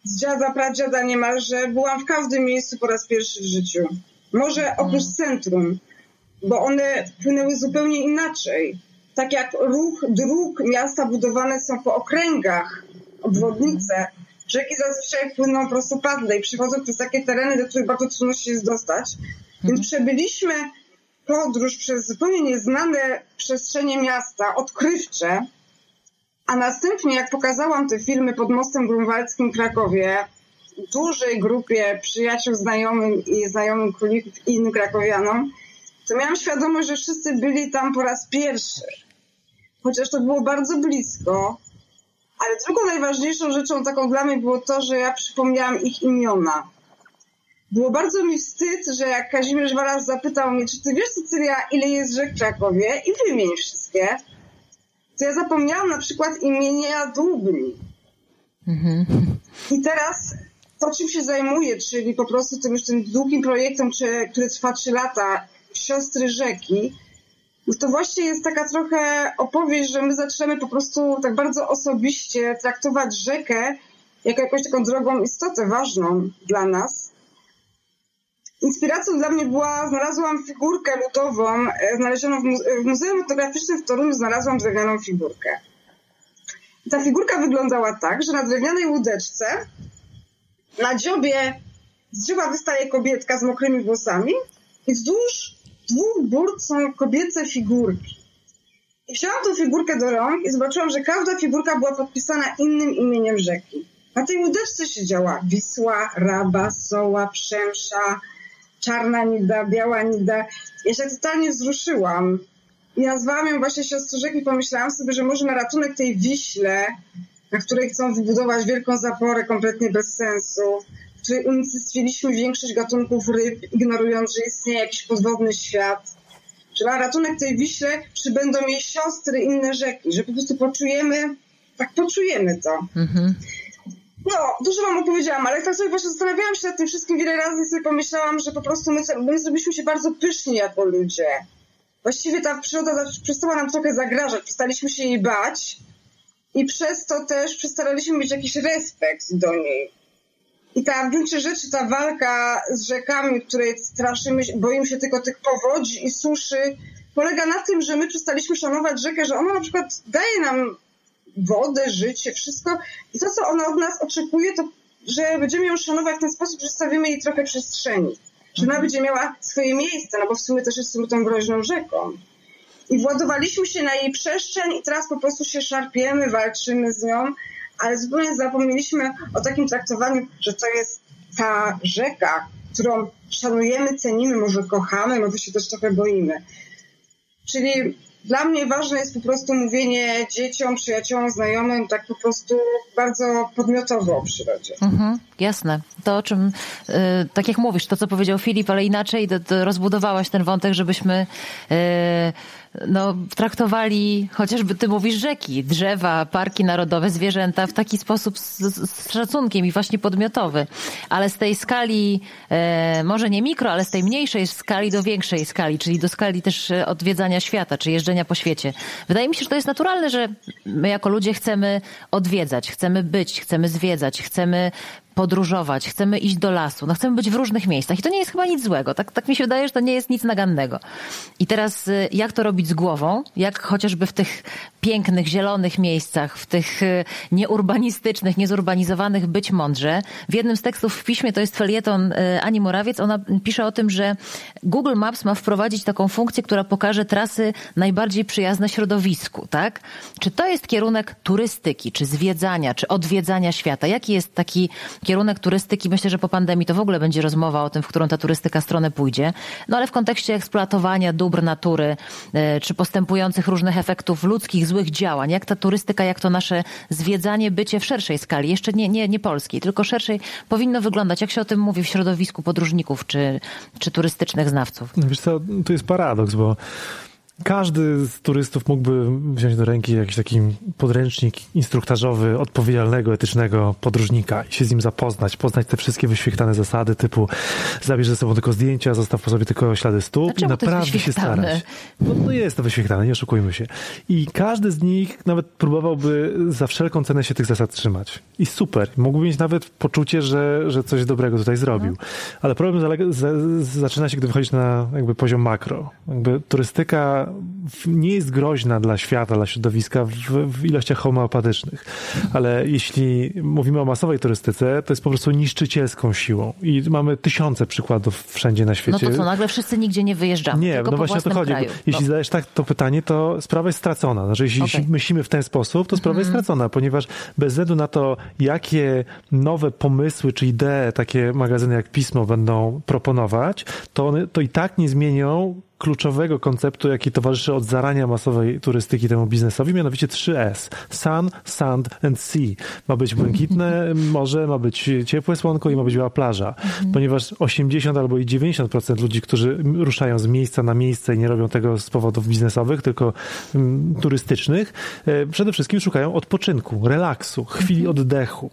z dziada, pradziada niemalże byłam w każdym miejscu po raz pierwszy w życiu. Może oprócz mhm. centrum, bo one płynęły zupełnie inaczej. Tak jak ruch dróg miasta budowane są po okręgach, obwodnice, Rzeki zazwyczaj płyną prostopadle i przychodzą przez takie tereny, do których bardzo trudno się jest dostać. Więc mhm. przebyliśmy podróż przez zupełnie nieznane przestrzenie miasta, odkrywcze, a następnie, jak pokazałam te filmy pod mostem grunwaldzkim w Krakowie, dużej grupie przyjaciół, znajomym i znajomym królików i innym krakowianom, to miałam świadomość, że wszyscy byli tam po raz pierwszy. Chociaż to było bardzo blisko, ale drugą najważniejszą rzeczą taką dla mnie było to, że ja przypomniałam ich imiona. Było bardzo mi wstyd, że jak Kazimierz Walasz zapytał mnie, czy ty wiesz, Cecylia, ile jest rzek w Krakowie i wymień wszystkie, to ja zapomniałam na przykład imienia Dubni. Mhm. I teraz to, czym się zajmuję, czyli po prostu tym już tym długim projektem, czy, który trwa trzy lata, Siostry Rzeki, to właśnie jest taka trochę opowieść, że my zaczynamy po prostu tak bardzo osobiście traktować rzekę jako jakąś taką drogą istotę ważną dla nas. Inspiracją dla mnie była, znalazłam figurkę ludową, e, znalezioną w, muze w Muzeum Etnograficznym w Toruniu znalazłam drewnianą figurkę. Ta figurka wyglądała tak, że na drewnianej łódeczce na dziobie z drzewa wystaje kobietka z mokrymi włosami i wzdłuż dwóch są kobiece figurki. I wzięłam tą figurkę do rąk i zobaczyłam, że każda figurka była podpisana innym imieniem rzeki. Na tej łódeczce siedziała Wisła, Raba, Soła, Przemsza, Czarna Nida, Biała Nida. Ja się totalnie wzruszyłam. I nazwałam ją właśnie siostrą rzeki. Pomyślałam sobie, że może na ratunek tej Wiśle, na której chcą wybudować wielką zaporę kompletnie bez sensu, której unicestwiliśmy większość gatunków ryb, ignorując, że istnieje jakiś podwodny świat. Że na ratunek tej Wiśle przybędą jej siostry inne rzeki, że po prostu poczujemy, tak poczujemy to. Mhm. No, dużo wam opowiedziałam, ale tak sobie właśnie zastanawiałam się nad tym wszystkim wiele razy i sobie pomyślałam, że po prostu my, my zrobiliśmy się bardzo pyszni jako ludzie. Właściwie ta przyroda przestała nam trochę zagrażać, przestaliśmy się jej bać i przez to też przestaraliśmy mieć jakiś respekt do niej. I ta w gruncie rzeczy ta walka z rzekami, której straszymy, boimy się tylko tych powodzi i suszy, polega na tym, że my przestaliśmy szanować rzekę, że ona na przykład daje nam wodę, życie, wszystko i to, co ona od nas oczekuje, to że będziemy ją szanować w ten sposób, że stawimy jej trochę przestrzeni. Że ona mhm. będzie miała swoje miejsce, no bo w sumie też jest tą groźną rzeką. I władowaliśmy się na jej przestrzeń i teraz po prostu się szarpiemy, walczymy z nią, ale zupełnie zapomnieliśmy o takim traktowaniu, że to jest ta rzeka, którą szanujemy, cenimy, może kochamy, może się też trochę boimy. Czyli dla mnie ważne jest po prostu mówienie dzieciom, przyjaciołom, znajomym, tak po prostu bardzo podmiotowo o przyrodzie. Mhm, jasne. To o czym, y, tak jak mówisz, to co powiedział Filip, ale inaczej to, to rozbudowałaś ten wątek, żebyśmy y, no, traktowali chociażby, ty mówisz, rzeki, drzewa, parki narodowe, zwierzęta w taki sposób z, z szacunkiem i właśnie podmiotowy. Ale z tej skali, e, może nie mikro, ale z tej mniejszej skali do większej skali, czyli do skali też e, odwiedzania świata, czy jeżdżenia po świecie. Wydaje mi się, że to jest naturalne, że my jako ludzie chcemy odwiedzać, chcemy być, chcemy zwiedzać, chcemy podróżować, chcemy iść do lasu, no chcemy być w różnych miejscach i to nie jest chyba nic złego. Tak, tak mi się wydaje, że to nie jest nic nagannego. I teraz y, jak to robić z głową? Jak chociażby w tych pięknych, zielonych miejscach, w tych y, nieurbanistycznych, niezurbanizowanych być mądrze. W jednym z tekstów w piśmie, to jest felieton y, Ani Morawiec, ona pisze o tym, że Google Maps ma wprowadzić taką funkcję, która pokaże trasy najbardziej przyjazne środowisku, tak? Czy to jest kierunek turystyki, czy zwiedzania, czy odwiedzania świata? Jaki jest taki kierunek turystyki? Myślę, że po pandemii to w ogóle będzie rozmowa o tym, w którą ta turystyka stronę pójdzie. No ale w kontekście eksploatowania dóbr natury, y, czy postępujących różnych efektów ludzkich, złych działań, jak ta turystyka, jak to nasze zwiedzanie, bycie w szerszej skali, jeszcze nie, nie, nie polskiej, tylko szerszej, powinno wyglądać, jak się o tym mówi w środowisku podróżników czy, czy turystycznych znawców. Wiesz co, to jest paradoks, bo każdy z turystów mógłby wziąć do ręki jakiś taki podręcznik instruktażowy odpowiedzialnego, etycznego podróżnika i się z nim zapoznać, poznać te wszystkie wyświechtane zasady typu zabierz ze sobą tylko zdjęcia, zostaw po sobie tylko ślady stóp i naprawdę się starać. No, no jest to wyświechtane, nie oszukujmy się. I każdy z nich nawet próbowałby za wszelką cenę się tych zasad trzymać. I super. Mógłby mieć nawet poczucie, że, że coś dobrego tutaj zrobił. No. Ale problem zalega, z, zaczyna się, gdy wychodzisz na jakby poziom makro. Jakby turystyka nie jest groźna dla świata, dla środowiska w, w ilościach homeopatycznych. Ale jeśli mówimy o masowej turystyce, to jest po prostu niszczycielską siłą. I mamy tysiące przykładów wszędzie na świecie. No to co, nagle wszyscy nigdzie nie wyjeżdżamy, Nie, no właśnie o to chodzi. Kraju. Jeśli no. zadajesz tak to pytanie, to sprawa jest stracona. Znaczy, jeśli okay. myślimy w ten sposób, to sprawa jest mhm. stracona, ponieważ bez względu na to, jakie nowe pomysły czy idee takie magazyny jak Pismo będą proponować, to, one, to i tak nie zmienią kluczowego konceptu, jaki towarzyszy od zarania masowej turystyki temu biznesowi, mianowicie 3S. Sun, Sand and Sea. Ma być błękitne morze, ma być ciepłe słonko i ma być biała plaża. Mhm. Ponieważ 80 albo i 90% ludzi, którzy ruszają z miejsca na miejsce i nie robią tego z powodów biznesowych, tylko um, turystycznych, e, przede wszystkim szukają odpoczynku, relaksu, chwili mhm. oddechu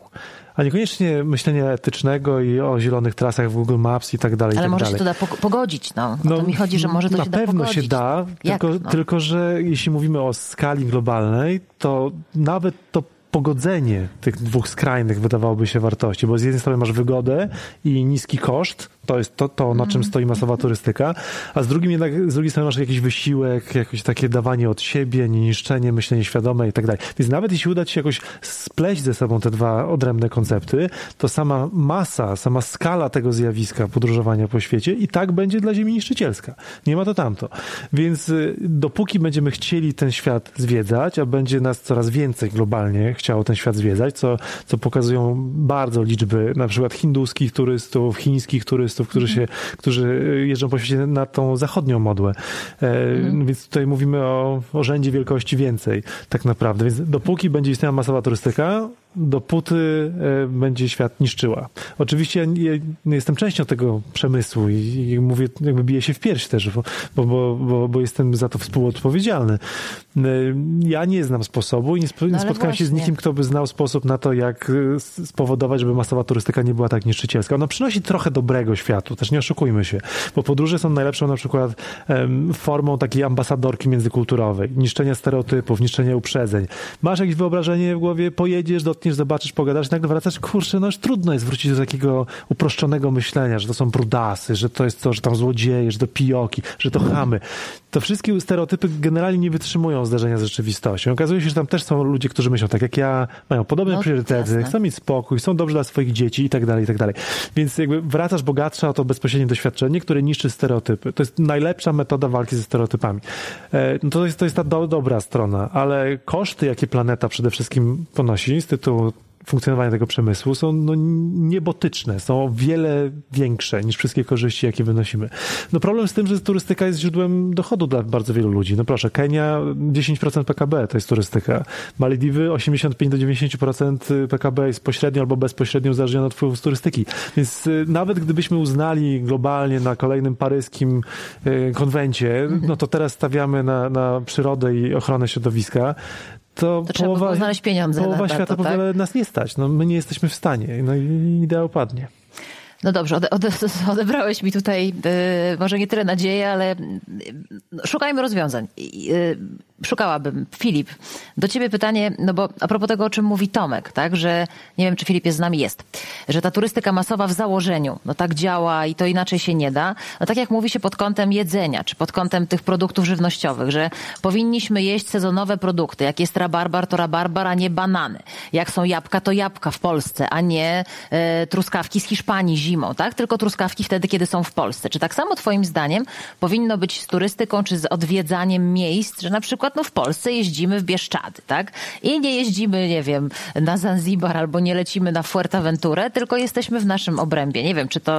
a niekoniecznie myślenia etycznego i o zielonych trasach w Google Maps i tak dalej. Ale tak może dalej. się to da pogodzić, no. no. to mi chodzi, że może to się da pogodzić. Na pewno się da, tylko, no? tylko że jeśli mówimy o skali globalnej, to nawet to pogodzenie tych dwóch skrajnych wydawałoby się wartości, bo z jednej strony masz wygodę i niski koszt, to jest to, to na czym mhm. stoi masowa turystyka, a z, drugim jednak, z drugiej strony masz jakiś wysiłek, jakieś takie dawanie od siebie, niszczenie, myślenie świadome i tak dalej. Więc nawet jeśli uda ci się jakoś spleść ze sobą te dwa odrębne koncepty, to sama masa, sama skala tego zjawiska podróżowania po świecie i tak będzie dla Ziemi niszczycielska. Nie ma to tamto. Więc y, dopóki będziemy chcieli ten świat zwiedzać, a będzie nas coraz więcej globalnie chciało ten świat zwiedzać, co, co pokazują bardzo liczby na przykład hinduskich turystów, chińskich turystów, turystów, którzy, się, którzy jeżdżą po świecie na tą zachodnią modłę. Mhm. Więc tutaj mówimy o, o rzędzie wielkości więcej tak naprawdę. Więc dopóki będzie istniała masowa turystyka, dopóty e, będzie świat niszczyła. Oczywiście ja jestem częścią tego przemysłu i, mówię, jakby biję się w pierś też, bo, bo, bo, bo jestem za to współodpowiedzialny. E, ja nie znam sposobu i nie, no spotkałem się z nikim, kto by znał sposób na to, jak e, spowodować, żeby masowa turystyka nie była tak niszczycielska. Ona przynosi trochę dobrego światu, też nie oszukujmy się, bo podróże są najlepszą na przykład formą takiej ambasadorki międzykulturowej, niszczenia stereotypów, niszczenia uprzedzeń. Masz jakieś wyobrażenie w głowie, pojedziesz, do dotkniesz, zobaczysz, pogadasz, nagle wracasz, kurczę, no już trudno jest wrócić do takiego uproszczonego myślenia, że to są brudasy, że to jest to, że tam złodzieje, że to pijoki, że to chamy. To wszystkie stereotypy generalnie nie wytrzymują zdarzenia z rzeczywistością. Okazuje się, że tam też są ludzie, którzy myślą tak jak ja, mają podobne no, priorytety, jasne. chcą mieć spokój, są dobrzy dla swoich dzieci i tak dalej, i tak dalej. Więc jakby wracasz bogatsza o to bezpośrednie doświadczenie, które niszczy stereotypy. To jest najlepsza metoda walki ze stereotypami. E, no to jest, to jest ta do, dobra strona, ale koszty, jakie planeta przede wszystkim ponosi z tytułu funkcjonowania tego przemysłu są no, niebotyczne, są o wiele większe niż wszystkie korzyści, jakie wynosimy. No problem z tym, że turystyka jest źródłem dochodu dla bardzo wielu ludzi. No proszę, Kenia 10% PKB to jest turystyka. Malediwy 85 do 90% PKB jest pośrednio albo bezpośrednio uzależnione od wpływu z turystyki. Więc y, nawet gdybyśmy uznali globalnie na kolejnym paryskim y, konwencie, no to teraz stawiamy na, na przyrodę i ochronę środowiska, to, to połowa, znaleźć pieniądze połowa świata to, tak? nas nie stać. No, my nie jesteśmy w stanie. No i idea upadnie. No dobrze, ode, ode, odebrałeś mi tutaj y, może nie tyle nadzieję, ale y, szukajmy rozwiązań. Y, szukałabym. Filip, do ciebie pytanie, no bo a propos tego, o czym mówi Tomek, tak, że nie wiem, czy Filip jest z nami, jest, że ta turystyka masowa w założeniu, no tak działa i to inaczej się nie da. No tak jak mówi się pod kątem jedzenia, czy pod kątem tych produktów żywnościowych, że powinniśmy jeść sezonowe produkty. Jak jest rabarbar, to rabarbar, a nie banany. Jak są jabłka, to jabłka w Polsce, a nie e, truskawki z Hiszpanii zimą, tak? Tylko truskawki wtedy, kiedy są w Polsce. Czy tak samo twoim zdaniem powinno być z turystyką, czy z odwiedzaniem miejsc, że na przykład no w Polsce jeździmy w Bieszczady, tak? I nie jeździmy, nie wiem, na Zanzibar albo nie lecimy na Fuerteventurę, tylko jesteśmy w naszym obrębie. Nie wiem, czy to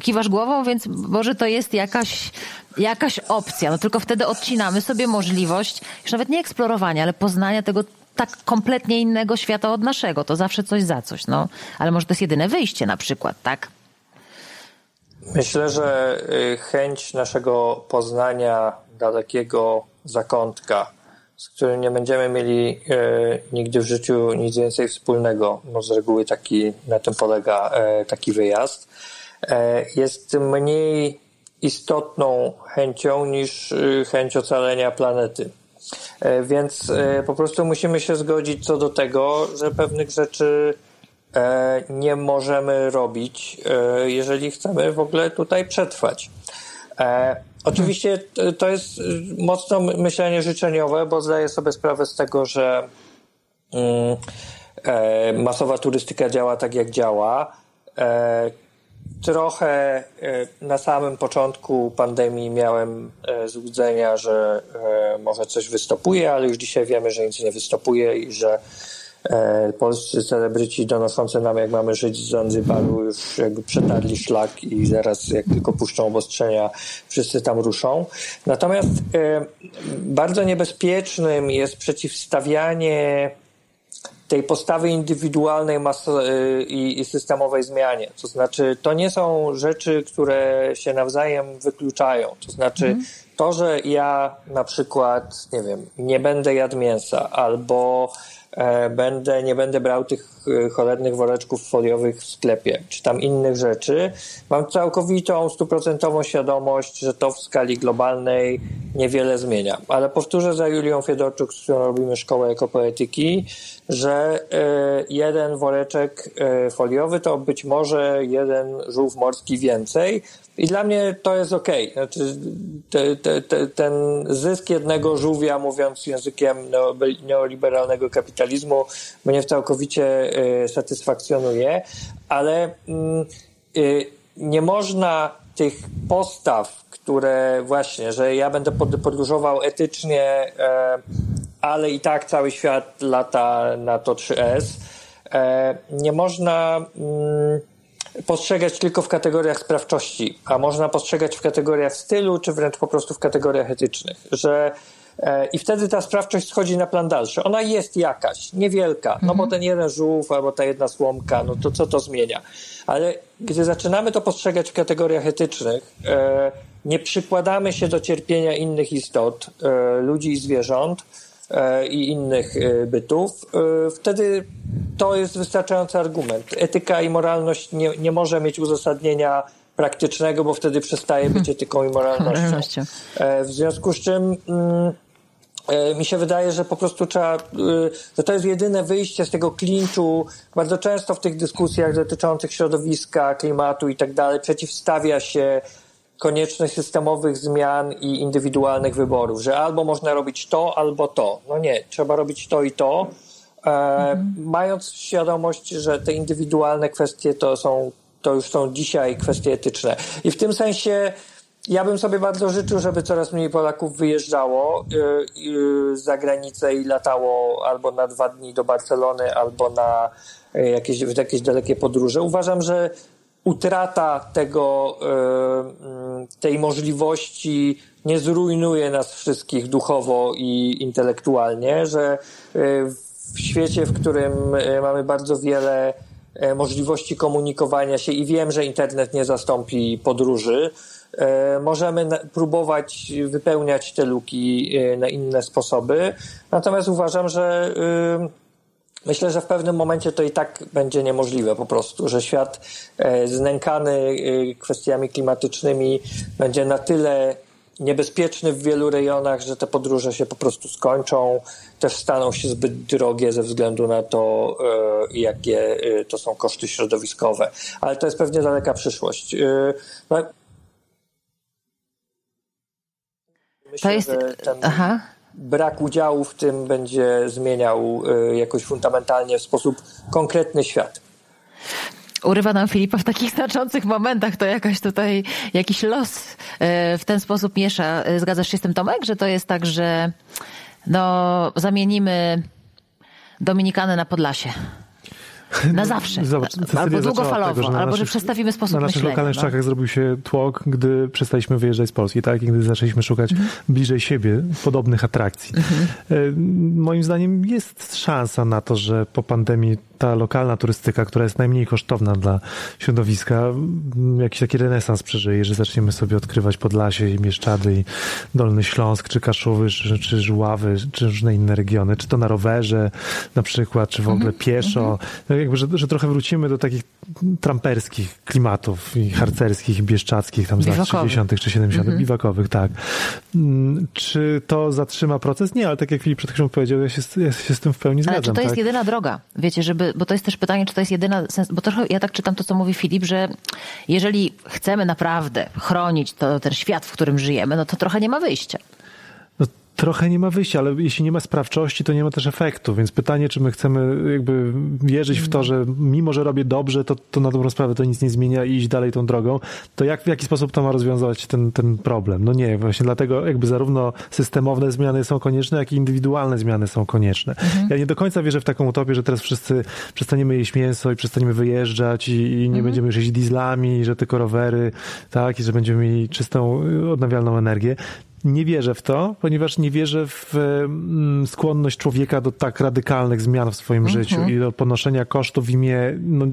kiwasz głową, więc może to jest jakaś, jakaś opcja. No tylko wtedy odcinamy sobie możliwość już nawet nie eksplorowania, ale poznania tego tak kompletnie innego świata od naszego. To zawsze coś za coś, no. Ale może to jest jedyne wyjście na przykład, tak? Myślę, że y, chęć naszego poznania dalekiego zakątka, z którym nie będziemy mieli e, nigdy w życiu nic więcej wspólnego, no z reguły taki, na tym polega e, taki wyjazd, e, jest mniej istotną chęcią niż y, chęć ocalenia planety. E, więc e, po prostu musimy się zgodzić co do tego, że pewnych rzeczy e, nie możemy robić, jeżeli chcemy w ogóle tutaj przetrwać. Oczywiście to jest mocno myślenie życzeniowe, bo zdaję sobie sprawę z tego, że mm, masowa turystyka działa tak, jak działa. Trochę e, na samym początku pandemii miałem e, złudzenia, że e, może coś wystopuje, ale już dzisiaj wiemy, że nic nie wystopuje i że polscy celebryci donoszący nam, jak mamy żyć z Zanzibaru, już jakby przetarli szlak i zaraz, jak tylko puszczą obostrzenia, wszyscy tam ruszą. Natomiast bardzo niebezpiecznym jest przeciwstawianie tej postawy indywidualnej y, i, systemowej zmianie. To znaczy, to nie są rzeczy, które się nawzajem wykluczają. To znaczy, mm. to, że ja na przykład, nie wiem, nie będę jadł mięsa albo E, będę, nie będę brał tych e, cholernych woreczków foliowych w sklepie, czy tam innych rzeczy. Mam całkowitą, stuprocentową świadomość, że to w skali globalnej niewiele zmienia. Ale powtórzę za Julią Fiedorczuk, z którą robimy szkołę ekopoetyki, że e, jeden woreczek foliowy to być może jeden żółw morski więcej, i dla mnie to jest ok. Znaczy, te, te, te, ten zysk jednego żółwia, mówiąc językiem neoliberalnego kapitalizmu, mnie całkowicie y, satysfakcjonuje, ale y, nie można tych postaw, które właśnie, że ja będę podróżował etycznie, y, ale i tak cały świat lata na to 3S, e, nie można postrzegać tylko w kategoriach sprawczości, a można postrzegać w kategoriach stylu, czy wręcz po prostu w kategoriach etycznych, że e, i wtedy ta sprawczość schodzi na plan dalszy. Ona jest jakaś, niewielka, no bo mhm. ten jeden żółw albo ta jedna słomka, no to co to zmienia? Ale gdy zaczynamy to postrzegać w kategoriach etycznych, e, nie przykładamy się do cierpienia innych istot, e, ludzi i zwierząt, E, i innych e, bytów, e, wtedy to jest wystarczający argument. Etyka i moralność nie, nie może mieć uzasadnienia praktycznego, bo wtedy przestaje być etyką i moralnością. W związku z czym mm, mi się wydaje, że po prostu trzeba, że to jest jedyne wyjście z tego klinczu. Bardzo często w tych dyskusjach dotyczących środowiska, klimatu i tak dalej przeciwstawia się konieczność systemowych zmian i indywidualnych wyborów, że albo można robić to, albo to. No nie, trzeba robić to i to, e, mhm. mając świadomość, że te indywidualne kwestie to są, to już są dzisiaj kwestie etyczne. I w tym sensie ja bym sobie bardzo życzył, żeby coraz mniej Polaków wyjeżdżało yy, za granicę i latało albo na dwa dni do Barcelony, albo na e, jakieś, jakieś dalekie podróże. Uważam, że utrata tego, mm, tej możliwości nie zrujnuje nas wszystkich duchowo i intelektualnie, że w świecie, w którym mamy bardzo wiele możliwości komunikowania się i wiem, że internet nie zastąpi podróży, możemy próbować wypełniać te luki na inne sposoby. Natomiast uważam, że Myślę, że w pewnym momencie to i tak będzie niemożliwe po prostu, że świat e, znękany e, kwestiami klimatycznymi będzie na tyle niebezpieczny w wielu rejonach, że te podróże się po prostu skończą, też staną się zbyt drogie ze względu na to, e, jakie e, to są koszty środowiskowe. Ale to jest pewnie daleka przyszłość. Myślę, to jest. Aha brak udziału w tym będzie zmieniał jakoś fundamentalnie w sposób konkretny świat urywa nam Filipa w takich znaczących momentach, to jakaś tutaj, jakiś los e, w ten sposób miesza. E, zgadzasz się z tym, Tomek, że to jest tak, że no, zamienimy Dominikanę na Podlasie? Na zawsze. Zobacz, albo długofalowo, tego, że albo naszych, że przestawimy sposób myślenia. Na naszych lokalnych no. zrobił się tłok, gdy przestaliśmy wyjeżdżać z Polski, tak? I gdy zaczęliśmy szukać mhm. bliżej siebie podobnych atrakcji. Mhm. E, moim zdaniem jest szansa na to, że po pandemii ta lokalna turystyka, która jest najmniej kosztowna dla środowiska, jakiś taki renesans przeżyje, że zaczniemy sobie odkrywać Podlasie i Mieszczady i Dolny Śląsk, czy Kaszowy, czy, czy Żuławy, czy różne inne regiony, czy to na rowerze na przykład, czy w ogóle mhm. pieszo. No jakby, że, że trochę wrócimy do takich tramperskich klimatów i harcerskich, i bieszczadzkich tam z lat 60. czy 70. Mhm. biwakowych, tak. Mm, czy to zatrzyma proces? Nie, ale tak jak Filip przed chwilą powiedział, ja się, ja się z tym w pełni zgadzam. Ale czy to tak? jest jedyna droga? Wiecie, żeby bo to jest też pytanie, czy to jest jedyna sens, bo trochę ja tak czytam to, co mówi Filip, że jeżeli chcemy naprawdę chronić to, ten świat, w którym żyjemy, no to trochę nie ma wyjścia trochę nie ma wyjścia, ale jeśli nie ma sprawczości, to nie ma też efektu. Więc pytanie, czy my chcemy jakby wierzyć w to, że mimo, że robię dobrze, to, to na dobrą sprawę to nic nie zmienia i iść dalej tą drogą, to jak, w jaki sposób to ma rozwiązać ten, ten problem? No nie, właśnie dlatego jakby zarówno systemowne zmiany są konieczne, jak i indywidualne zmiany są konieczne. Mhm. Ja nie do końca wierzę w taką utopię, że teraz wszyscy przestaniemy jeść mięso i przestaniemy wyjeżdżać i, i nie mhm. będziemy już jeździć dieslami, że tylko rowery, tak, i że będziemy mieli czystą, odnawialną energię. Nie wierzę w to, ponieważ nie wierzę w mm, skłonność człowieka do tak radykalnych zmian w swoim mhm. życiu i do ponoszenia kosztów w imię no,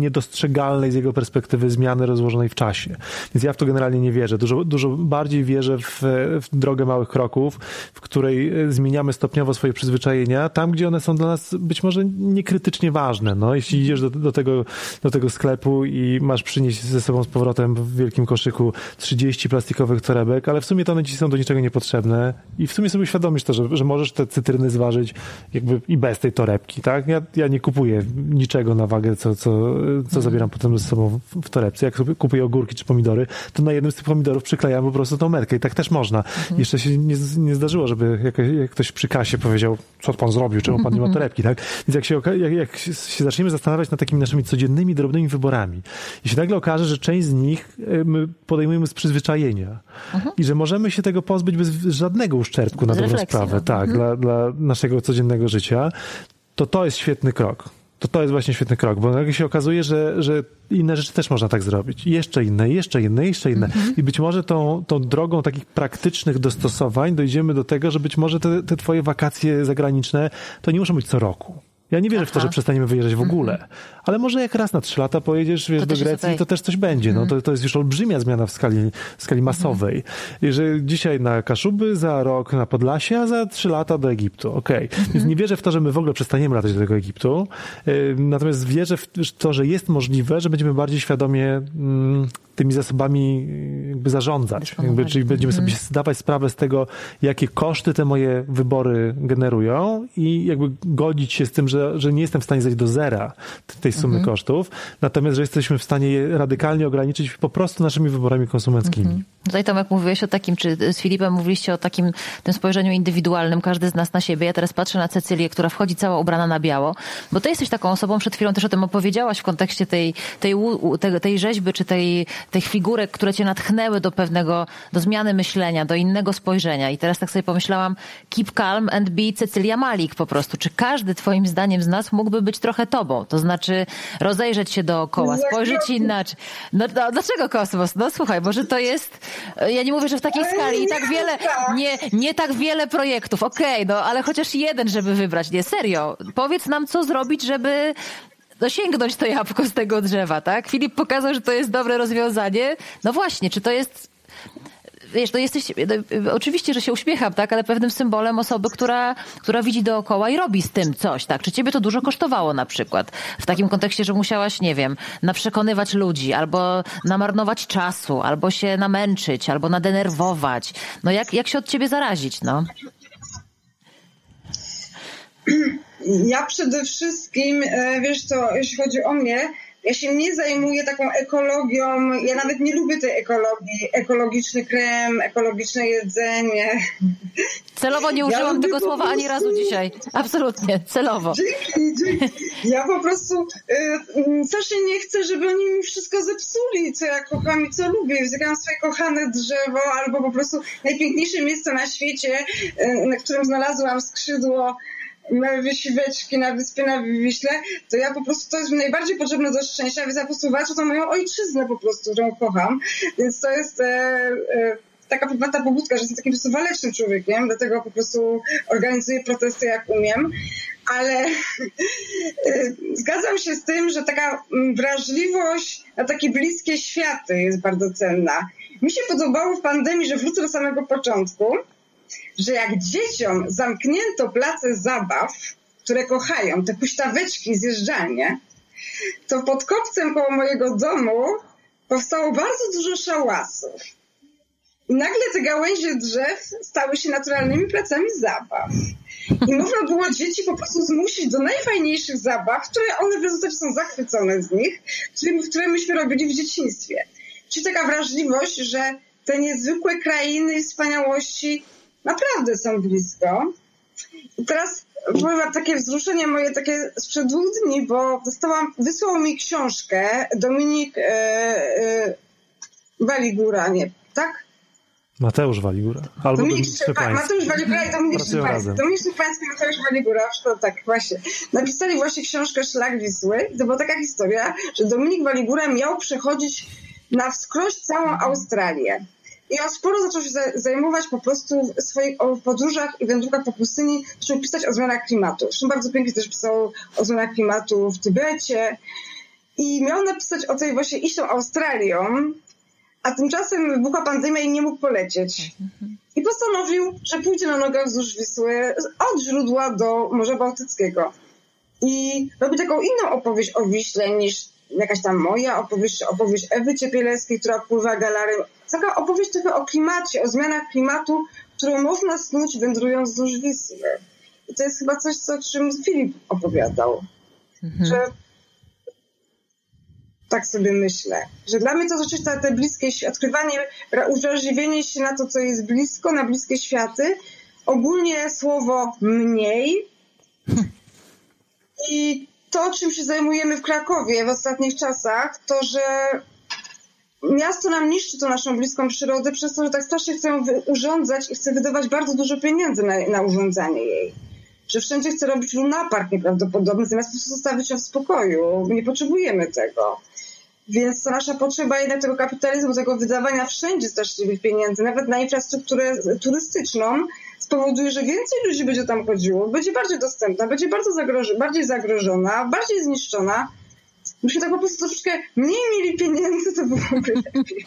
niedostrzegalnej z jego perspektywy zmiany rozłożonej w czasie. Więc ja w to generalnie nie wierzę. Dużo, dużo bardziej wierzę w, w drogę małych kroków, w której e, zmieniamy stopniowo swoje przyzwyczajenia, tam gdzie one są dla nas być może niekrytycznie ważne. No, jeśli idziesz do, do, tego, do tego sklepu i masz przynieść ze sobą z powrotem w wielkim koszyku 30 plastikowych torebek, ale w sumie to one ci są do niczego niepotrzebne i w sumie sobie uświadomisz to, że, że możesz te cytryny zważyć jakby i bez tej torebki, tak? Ja, ja nie kupuję niczego na wagę, co, co, co zabieram potem ze sobą w, torebce. Jak sobie kupuję ogórki czy pomidory, to na jednym z tych pomidorów przyklejam po prostu tą metkę i tak też można. Mhm. Jeszcze się nie, nie zdarzyło, żeby jak, jak, ktoś przy kasie powiedział, co pan zrobił, czemu pan nie ma torebki, tak? Więc jak się, jak, jak się zaczniemy zastanawiać nad takimi naszymi codziennymi, drobnymi wyborami i się nagle okaże, że część z nich y, my podejmujemy z przyzwyczajenia mhm. i że możemy się tego pozbyć bez żadnego uszczerbku na dobrą sprawę, tak, mhm. dla, dla naszego codziennego życia, to to jest świetny krok. To to jest właśnie świetny krok, bo nagle się okazuje, że, że inne rzeczy też można tak zrobić. Jeszcze inne, jeszcze inne, jeszcze inne. Mhm. I być może tą, tą drogą takich praktycznych dostosowań dojdziemy do tego, że być może te, te twoje wakacje zagraniczne to nie muszą być co roku. Ja nie wierzę Aha. w to, że przestaniemy wyjeżdżać w ogóle, mm -hmm. ale może jak raz na trzy lata pojedziesz wiesz, do Grecji, to też coś będzie. -hmm. no, to, to jest już olbrzymia zmiana w skali, w skali mhm. masowej. Że dzisiaj na Kaszuby, za rok na Podlasie, a za trzy lata do Egiptu. Okej. Okay. Więc mhm. nie wierzę w to, że my w ogóle przestaniemy latać do tego Egiptu. Natomiast wierzę w to, że jest możliwe, że będziemy bardziej świadomie mm, tymi zasobami jakby zarządzać. Jakby, czyli będziemy sobie mhm. zdawać sprawę z tego, jakie koszty te moje wybory generują i jakby godzić się z tym, że, że nie jestem w stanie zejść do zera tej sumy mhm. kosztów, natomiast, że jesteśmy w stanie je radykalnie ograniczyć po prostu naszymi wyborami konsumenckimi. Mhm. Tutaj Tomek mówiłeś o takim, czy z Filipem mówiliście o takim tym spojrzeniu indywidualnym, każdy z nas na siebie. Ja teraz patrzę na Cecylię, która wchodzi cała ubrana na biało, bo ty jesteś taką osobą, przed chwilą też o tym opowiedziałaś w kontekście tej, tej, tej, tej rzeźby, czy tej, tych figurek, które cię natchnęły do pewnego, do zmiany myślenia, do innego spojrzenia. I teraz tak sobie pomyślałam, keep calm and be Cecylia Malik po prostu. Czy każdy twoim zdaniem z nas mógłby być trochę tobą? To znaczy rozejrzeć się dookoła, spojrzeć inaczej. No, no dlaczego kosmos? No słuchaj, może to jest, ja nie mówię, że w takiej skali i tak wiele, nie, nie tak wiele projektów, okej, okay, no ale chociaż jeden, żeby wybrać. Nie, serio. Powiedz nam, co zrobić, żeby dosięgnąć to jabłko z tego drzewa, tak? Filip pokazał, że to jest dobre rozwiązanie. No właśnie, czy to jest wiesz, to jesteś, no, oczywiście, że się uśmiecham, tak, ale pewnym symbolem osoby, która, która widzi dookoła i robi z tym coś, tak? Czy ciebie to dużo kosztowało na przykład? W takim kontekście, że musiałaś, nie wiem, naprzekonywać ludzi, albo namarnować czasu, albo się namęczyć, albo nadenerwować. No jak, jak się od ciebie zarazić, no? Ja przede wszystkim, e, wiesz to, jeśli chodzi o mnie, ja się nie zajmuję taką ekologią, ja nawet nie lubię tej ekologii, ekologiczny krem, ekologiczne jedzenie. Celowo nie użyłam ja tego słowa prostu... ani razu dzisiaj. Absolutnie, celowo. Dzięki, dzięki. Ja po prostu y, strasznie nie chcę, żeby oni mi wszystko zepsuli, co ja kocham i co lubię. Wzykam swoje kochane drzewo albo po prostu najpiękniejsze miejsce na świecie, y, na którym znalazłam skrzydło wysiweczki na wyspie na Wiśle, to ja po prostu, to jest mi najbardziej potrzebne do szczęścia, więc ja po prostu walczę o moją ojczyznę po prostu, którą kocham. Więc to jest e, e, taka ta pobudka, że jestem takim po prostu walecznym człowiekiem, dlatego po prostu organizuję protesty jak umiem. Ale e, zgadzam się z tym, że taka mm, wrażliwość na takie bliskie światy jest bardzo cenna. Mi się podobało w pandemii, że wrócę do samego początku, że jak dzieciom zamknięto place zabaw, które kochają, te puśtaweczki, zjeżdżalnie, to pod kopcem koło mojego domu powstało bardzo dużo szałasów. I nagle te gałęzie drzew stały się naturalnymi placami zabaw. I można było dzieci po prostu zmusić do najfajniejszych zabaw, które one w są zachwycone z nich, które myśmy robili w dzieciństwie. Czyli taka wrażliwość, że te niezwykłe krainy i wspaniałości naprawdę są blisko. I teraz powiem takie wzruszenie moje takie sprzed dwóch dni, bo dostałam, wysłał mi książkę Dominik e, e, Waligura, nie, tak? Mateusz Waligura. Albo Dominik Szczepański. Mateusz Waligura i Dominik Szczepański. Dominik Szczepański, Mateusz Waligura, to tak, właśnie. Napisali właśnie książkę Szlak Wisły. To była taka historia, że Dominik Waligura miał przechodzić na wskroś całą Australię. I on sporo zaczął się zajmować po prostu w swoich podróżach i wędrówkach po pustyni, zaczął pisać o zmianach klimatu. Zresztą bardzo pięknie też pisał o zmianach klimatu w Tybecie. I miał napisać o tej właśnie iść tą Australią, a tymczasem wybuchła pandemia i nie mógł polecieć. I postanowił, że pójdzie na nogach wzdłuż Wisły od źródła do Morza Bałtyckiego. I robi taką inną opowieść o Wiśle niż jakaś tam moja opowieść, opowieść Ewy Ciepielewskiej, która pływa galarem. Taka opowieść trochę o klimacie, o zmianach klimatu, którą można snuć wędrując wzdłuż Wisły. I to jest chyba coś, co, o czym Filip opowiadał. Mhm. Że tak sobie myślę. Że dla mnie to rzeczywiście te, te bliskie, odkrywanie, uwrażliwienie się na to, co jest blisko, na bliskie światy. Ogólnie słowo mniej. I to, czym się zajmujemy w Krakowie w ostatnich czasach, to że miasto nam niszczy tą naszą bliską przyrodę przez to, że tak strasznie chce ją urządzać i chce wydawać bardzo dużo pieniędzy na, na urządzanie jej. Że wszędzie chce robić lunapark nieprawdopodobny, zamiast po prostu zostawić ją w spokoju. Nie potrzebujemy tego. Więc to nasza potrzeba jednak tego kapitalizmu, tego wydawania wszędzie straszliwych pieniędzy, nawet na infrastrukturę turystyczną, spowoduje, że więcej ludzi będzie tam chodziło, będzie bardziej dostępna, będzie bardzo zagrożona, bardziej zagrożona, bardziej zniszczona. Myśmy tak po prostu troszeczkę mniej mieli pieniędzy, to byłoby lepiej.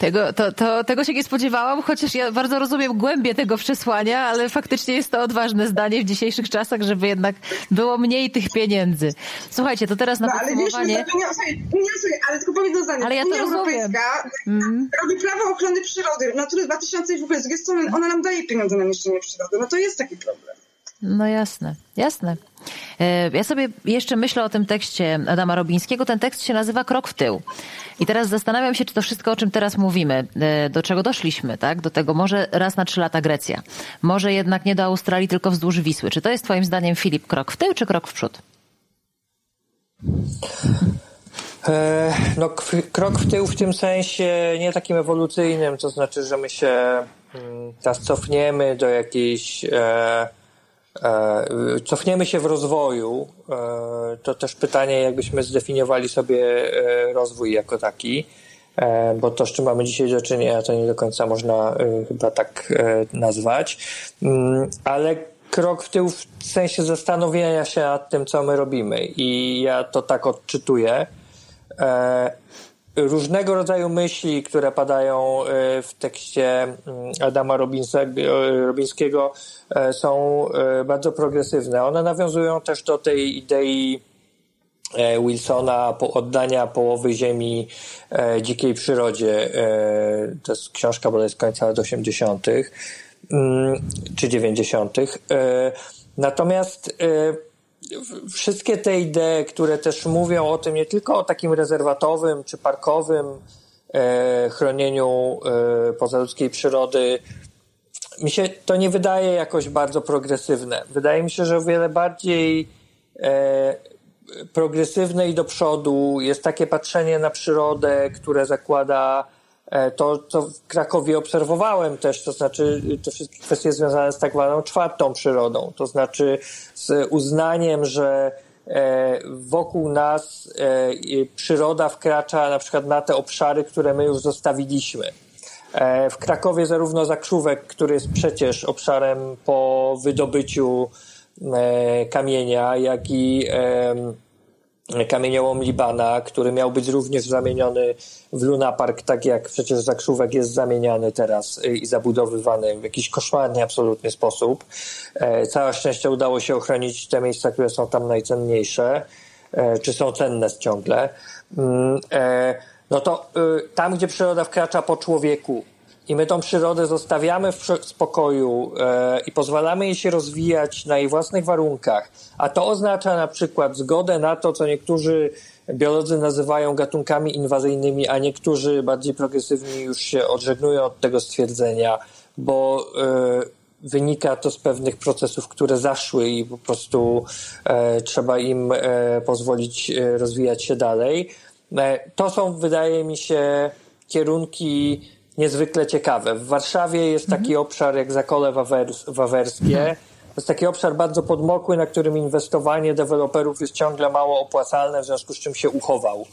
Tego, to, to, tego się nie spodziewałam, chociaż ja bardzo rozumiem głębię tego przesłania, ale faktycznie jest to odważne zdanie w dzisiejszych czasach, żeby jednak było mniej tych pieniędzy. Słuchajcie, to teraz na no, ale podsumowanie... Wiesz, Unia, Unia, ale tylko powiem do zdania. Ale ja to Unia rozumiem. Europejska mm. robi prawo ochrony przyrody, natury 2000 i w ogóle z drugiej strony ona nam daje pieniądze na niszczenie przyrody. No to jest taki problem. No jasne, jasne. E, ja sobie jeszcze myślę o tym tekście Adama Robińskiego. Ten tekst się nazywa Krok w tył. I teraz zastanawiam się, czy to wszystko, o czym teraz mówimy, e, do czego doszliśmy, tak? Do tego może raz na trzy lata Grecja. Może jednak nie do Australii, tylko wzdłuż Wisły. Czy to jest twoim zdaniem, Filip, krok w tył, czy krok w przód? E, no, krok w tył w tym sensie nie takim ewolucyjnym, to znaczy, że my się mm, teraz cofniemy do jakiejś cofniemy się w rozwoju. E, to też pytanie, jakbyśmy zdefiniowali sobie e, rozwój jako taki, bo to, z czym mamy dzisiaj do czynienia, to nie do końca można chyba tak nazwać. Mm, ale krok w tył w sensie zastanowienia się nad tym, co my robimy. I ja to tak odczytuję. Różnego rodzaju myśli, które padają w tekście mm, Adama Robińskiego są bardzo progresywne. One nawiązują też do tej idei E, Wilsona oddania połowy ziemi e, dzikiej przyrodzie. E, to jest książka bodaj z końca lat 80. Mm, czy 90. Natomiast wszystkie te idee, które też mówią o tym nie tylko o takim rezerwatowym czy parkowym chronieniu pozaludzkiej przyrody, mi się to nie wydaje jakoś bardzo progresywne. Wydaje mi się, że o wiele bardziej progresywne i do przodu. Jest takie patrzenie na przyrodę, które zakłada e, to, co w Krakowie obserwowałem też, to znaczy te wszystkie kwestie związane z tak zwaną czwartą przyrodą, to znaczy z uznaniem, że e, wokół nas e, przyroda wkracza na przykład na te obszary, które my już zostawiliśmy. W Krakowie zarówno Zakrzówek, który jest przecież obszarem po wydobyciu E, kamienia, jak i kamieniołom Libana, który miał być również zamieniony w Luna Park, tak jak przecież Zakrzówek jest zamieniany teraz i zabudowywany w jakiś koszmarny absolutnie sposób. E, całe szczęście udało się ochronić te miejsca, które są tam najcenniejsze, e, czy są cenne ciągle. Mm, no to y, tam, gdzie przyroda wkracza po człowieku, i my tą przyrodę zostawiamy w spokoju e, i pozwalamy jej się rozwijać na jej własnych warunkach, a to oznacza na przykład zgodę na to, co niektórzy biolodzy nazywają gatunkami inwazyjnymi, a niektórzy bardziej progresywni już się odżegnują od tego stwierdzenia, bo e, wynika to z pewnych procesów, które zaszły i po prostu e, trzeba im e, pozwolić rozwijać się dalej. To są, wydaje mi się, kierunki niezwykle ciekawe. W Warszawie jest taki mhm. obszar jak Zakole Wawers Wawerskie. Mhm. To jest taki obszar bardzo podmokły, na którym inwestowanie deweloperów jest ciągle mało opłacalne, w związku z czym się uchował.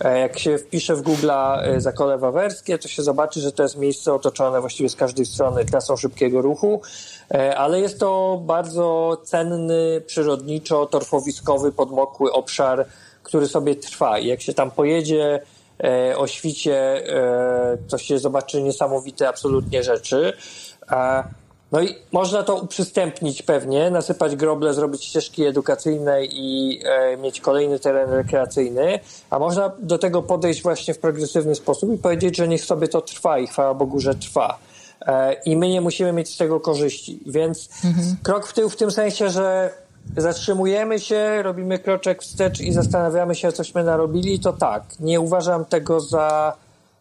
E, jak się wpisze w Google e, Zakole Wawerskie, to się zobaczy, że to jest miejsce otoczone właściwie z każdej strony trasą szybkiego ruchu, e, ale jest to bardzo cenny, przyrodniczo, torfowiskowy, podmokły obszar, który sobie trwa. I jak się tam pojedzie, o świcie, e, to się zobaczy niesamowite absolutnie rzeczy. No i można to uprzystępnić pewnie, nasypać groble, zrobić ścieżki edukacyjne i e, mieć kolejny teren rekreacyjny, a można do tego podejść właśnie w progresywny sposób i powiedzieć, że niech sobie to trwa i chwała Bogu, że trwa. I my nie musimy mieć z tego korzyści. Więc mhm. krok w tył w tym sensie, że zatrzymujemy się, robimy kroczek wstecz i zastanawiamy się, cośmy narobili, to tak. Nie uważam tego za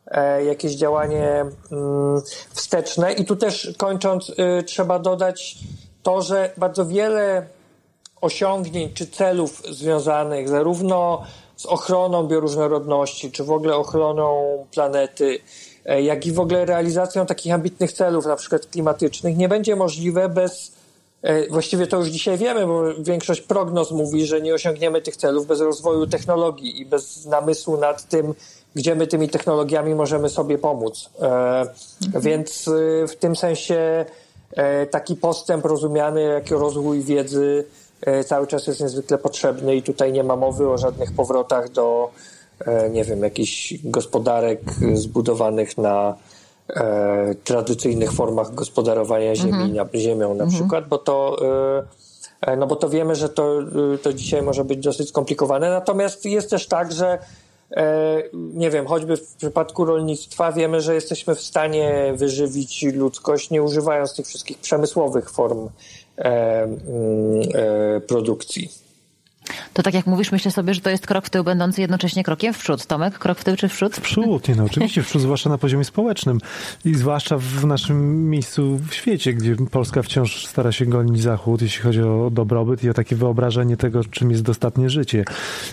e, jakieś działanie mm, wsteczne. I tu też kończąc, y, trzeba dodać to, że bardzo wiele osiągnięć czy celów związanych zarówno z ochroną bioróżnorodności, czy w ogóle ochroną planety, e, jak i w ogóle realizacją takich ambitnych celów, na przykład klimatycznych, nie będzie możliwe bez właściwie to już dzisiaj wiemy, bo większość prognoz mówi, że nie osiągniemy tych celów bez rozwoju technologii i bez namysłu nad tym, gdzie my tymi technologiami możemy sobie pomóc. E, mhm. Więc e, w tym sensie taki postęp rozumiany jako rozwój wiedzy cały czas jest niezwykle potrzebny i tutaj nie ma mowy o żadnych powrotach do, nie wiem, jakichś gospodarek zbudowanych na e, tradycyjnych formach gospodarowania ziemi, mhm. na, ziemią na mhm. przykład, bo to e, no bo to wiemy, że to, e, to dzisiaj może być dosyć skomplikowane. Natomiast jest też tak, że e, nie wiem, choćby w przypadku rolnictwa wiemy, że jesteśmy w stanie wyżywić ludzkość, nie używając tych wszystkich przemysłowych form e, e, produkcji. To tak jak mówisz, myślę sobie, że to jest krok w tył będący jednocześnie krokiem w przód. Tomek, krok w tył czy w przód? W przód, nie no, oczywiście w przód, zwłaszcza na poziomie społecznym i zwłaszcza w naszym miejscu w świecie, gdzie Polska wciąż stara się gonić Zachód, jeśli chodzi o dobrobyt i o takie wyobrażenie tego, czym jest dostatnie życie,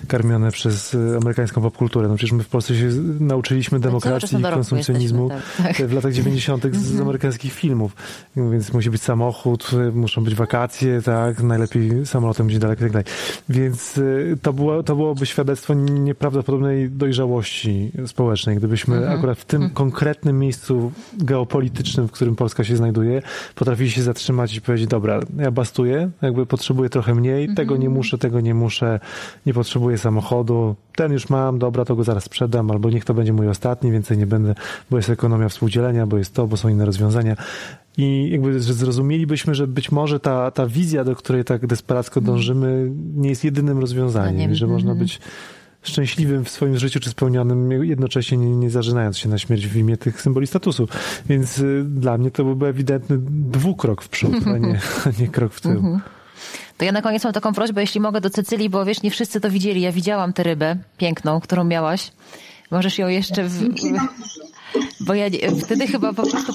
karmione przez amerykańską popkulturę. No przecież my w Polsce się nauczyliśmy demokracji i konsumpcjonizmu tak, tak. w latach 90. z mhm. amerykańskich filmów. Więc musi być samochód, muszą być wakacje, tak, najlepiej samolotem gdzieś daleko i tak dalej. Więc y, to, było, to byłoby świadectwo nieprawdopodobnej dojrzałości społecznej, gdybyśmy mhm. akurat w tym mhm. konkretnym miejscu geopolitycznym, w którym Polska się znajduje, potrafili się zatrzymać i powiedzieć, dobra, ja bastuję, jakby potrzebuję trochę mniej, mhm. tego nie muszę, tego nie muszę, nie potrzebuję samochodu, ten już mam, dobra, to go zaraz sprzedam, albo niech to będzie mój ostatni, więcej nie będę, bo jest ekonomia współdzielenia, bo jest to, bo są inne rozwiązania. I jakby zrozumielibyśmy, że być może ta, ta wizja, do której tak desperacko mhm. dążymy, nie jest jedynym rozwiązaniem, i że można mhm. być szczęśliwym w swoim życiu czy spełnionym, jednocześnie nie, nie zażynając się na śmierć w imię tych symboli statusu. Więc y, dla mnie to byłby ewidentny dwukrok w przód, a nie, a nie krok w tył. Mhm. To ja na koniec mam taką prośbę, jeśli mogę, do Cecylii, bo wiesz, nie wszyscy to widzieli. Ja widziałam tę rybę piękną, którą miałaś. Możesz ją jeszcze w... Bo ja wtedy chyba po prostu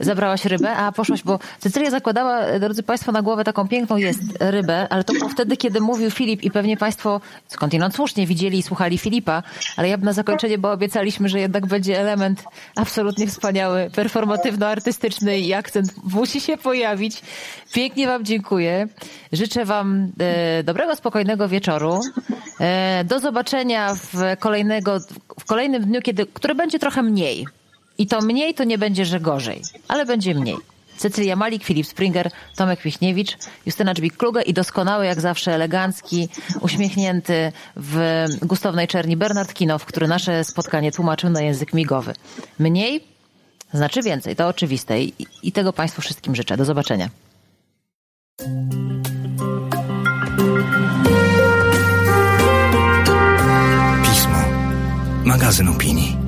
zabrałaś rybę, a poszłaś, bo Cecylia zakładała, drodzy Państwo, na głowę taką piękną jest rybę, ale to było wtedy, kiedy mówił Filip i pewnie Państwo skądinąd słusznie widzieli i słuchali Filipa, ale ja na zakończenie, bo obiecaliśmy, że jednak będzie element absolutnie wspaniały, performatywno-artystyczny i akcent musi się pojawić. Pięknie Wam dziękuję. Życzę Wam e, dobrego, spokojnego wieczoru. E, do zobaczenia w, kolejnego, w kolejnym dniu, kiedy, który będzie trochę mniej. I to mniej to nie będzie, że gorzej, ale będzie mniej. Cecylia Malik, Filip Springer, Tomek Wichniewicz, Justyna Dżbik-Kluge i doskonały jak zawsze elegancki, uśmiechnięty w gustownej czerni Bernard Kinow, który nasze spotkanie tłumaczył na język migowy. Mniej znaczy więcej, to oczywiste i, i tego Państwu wszystkim życzę. Do zobaczenia. Pismo. Magazyn opinii.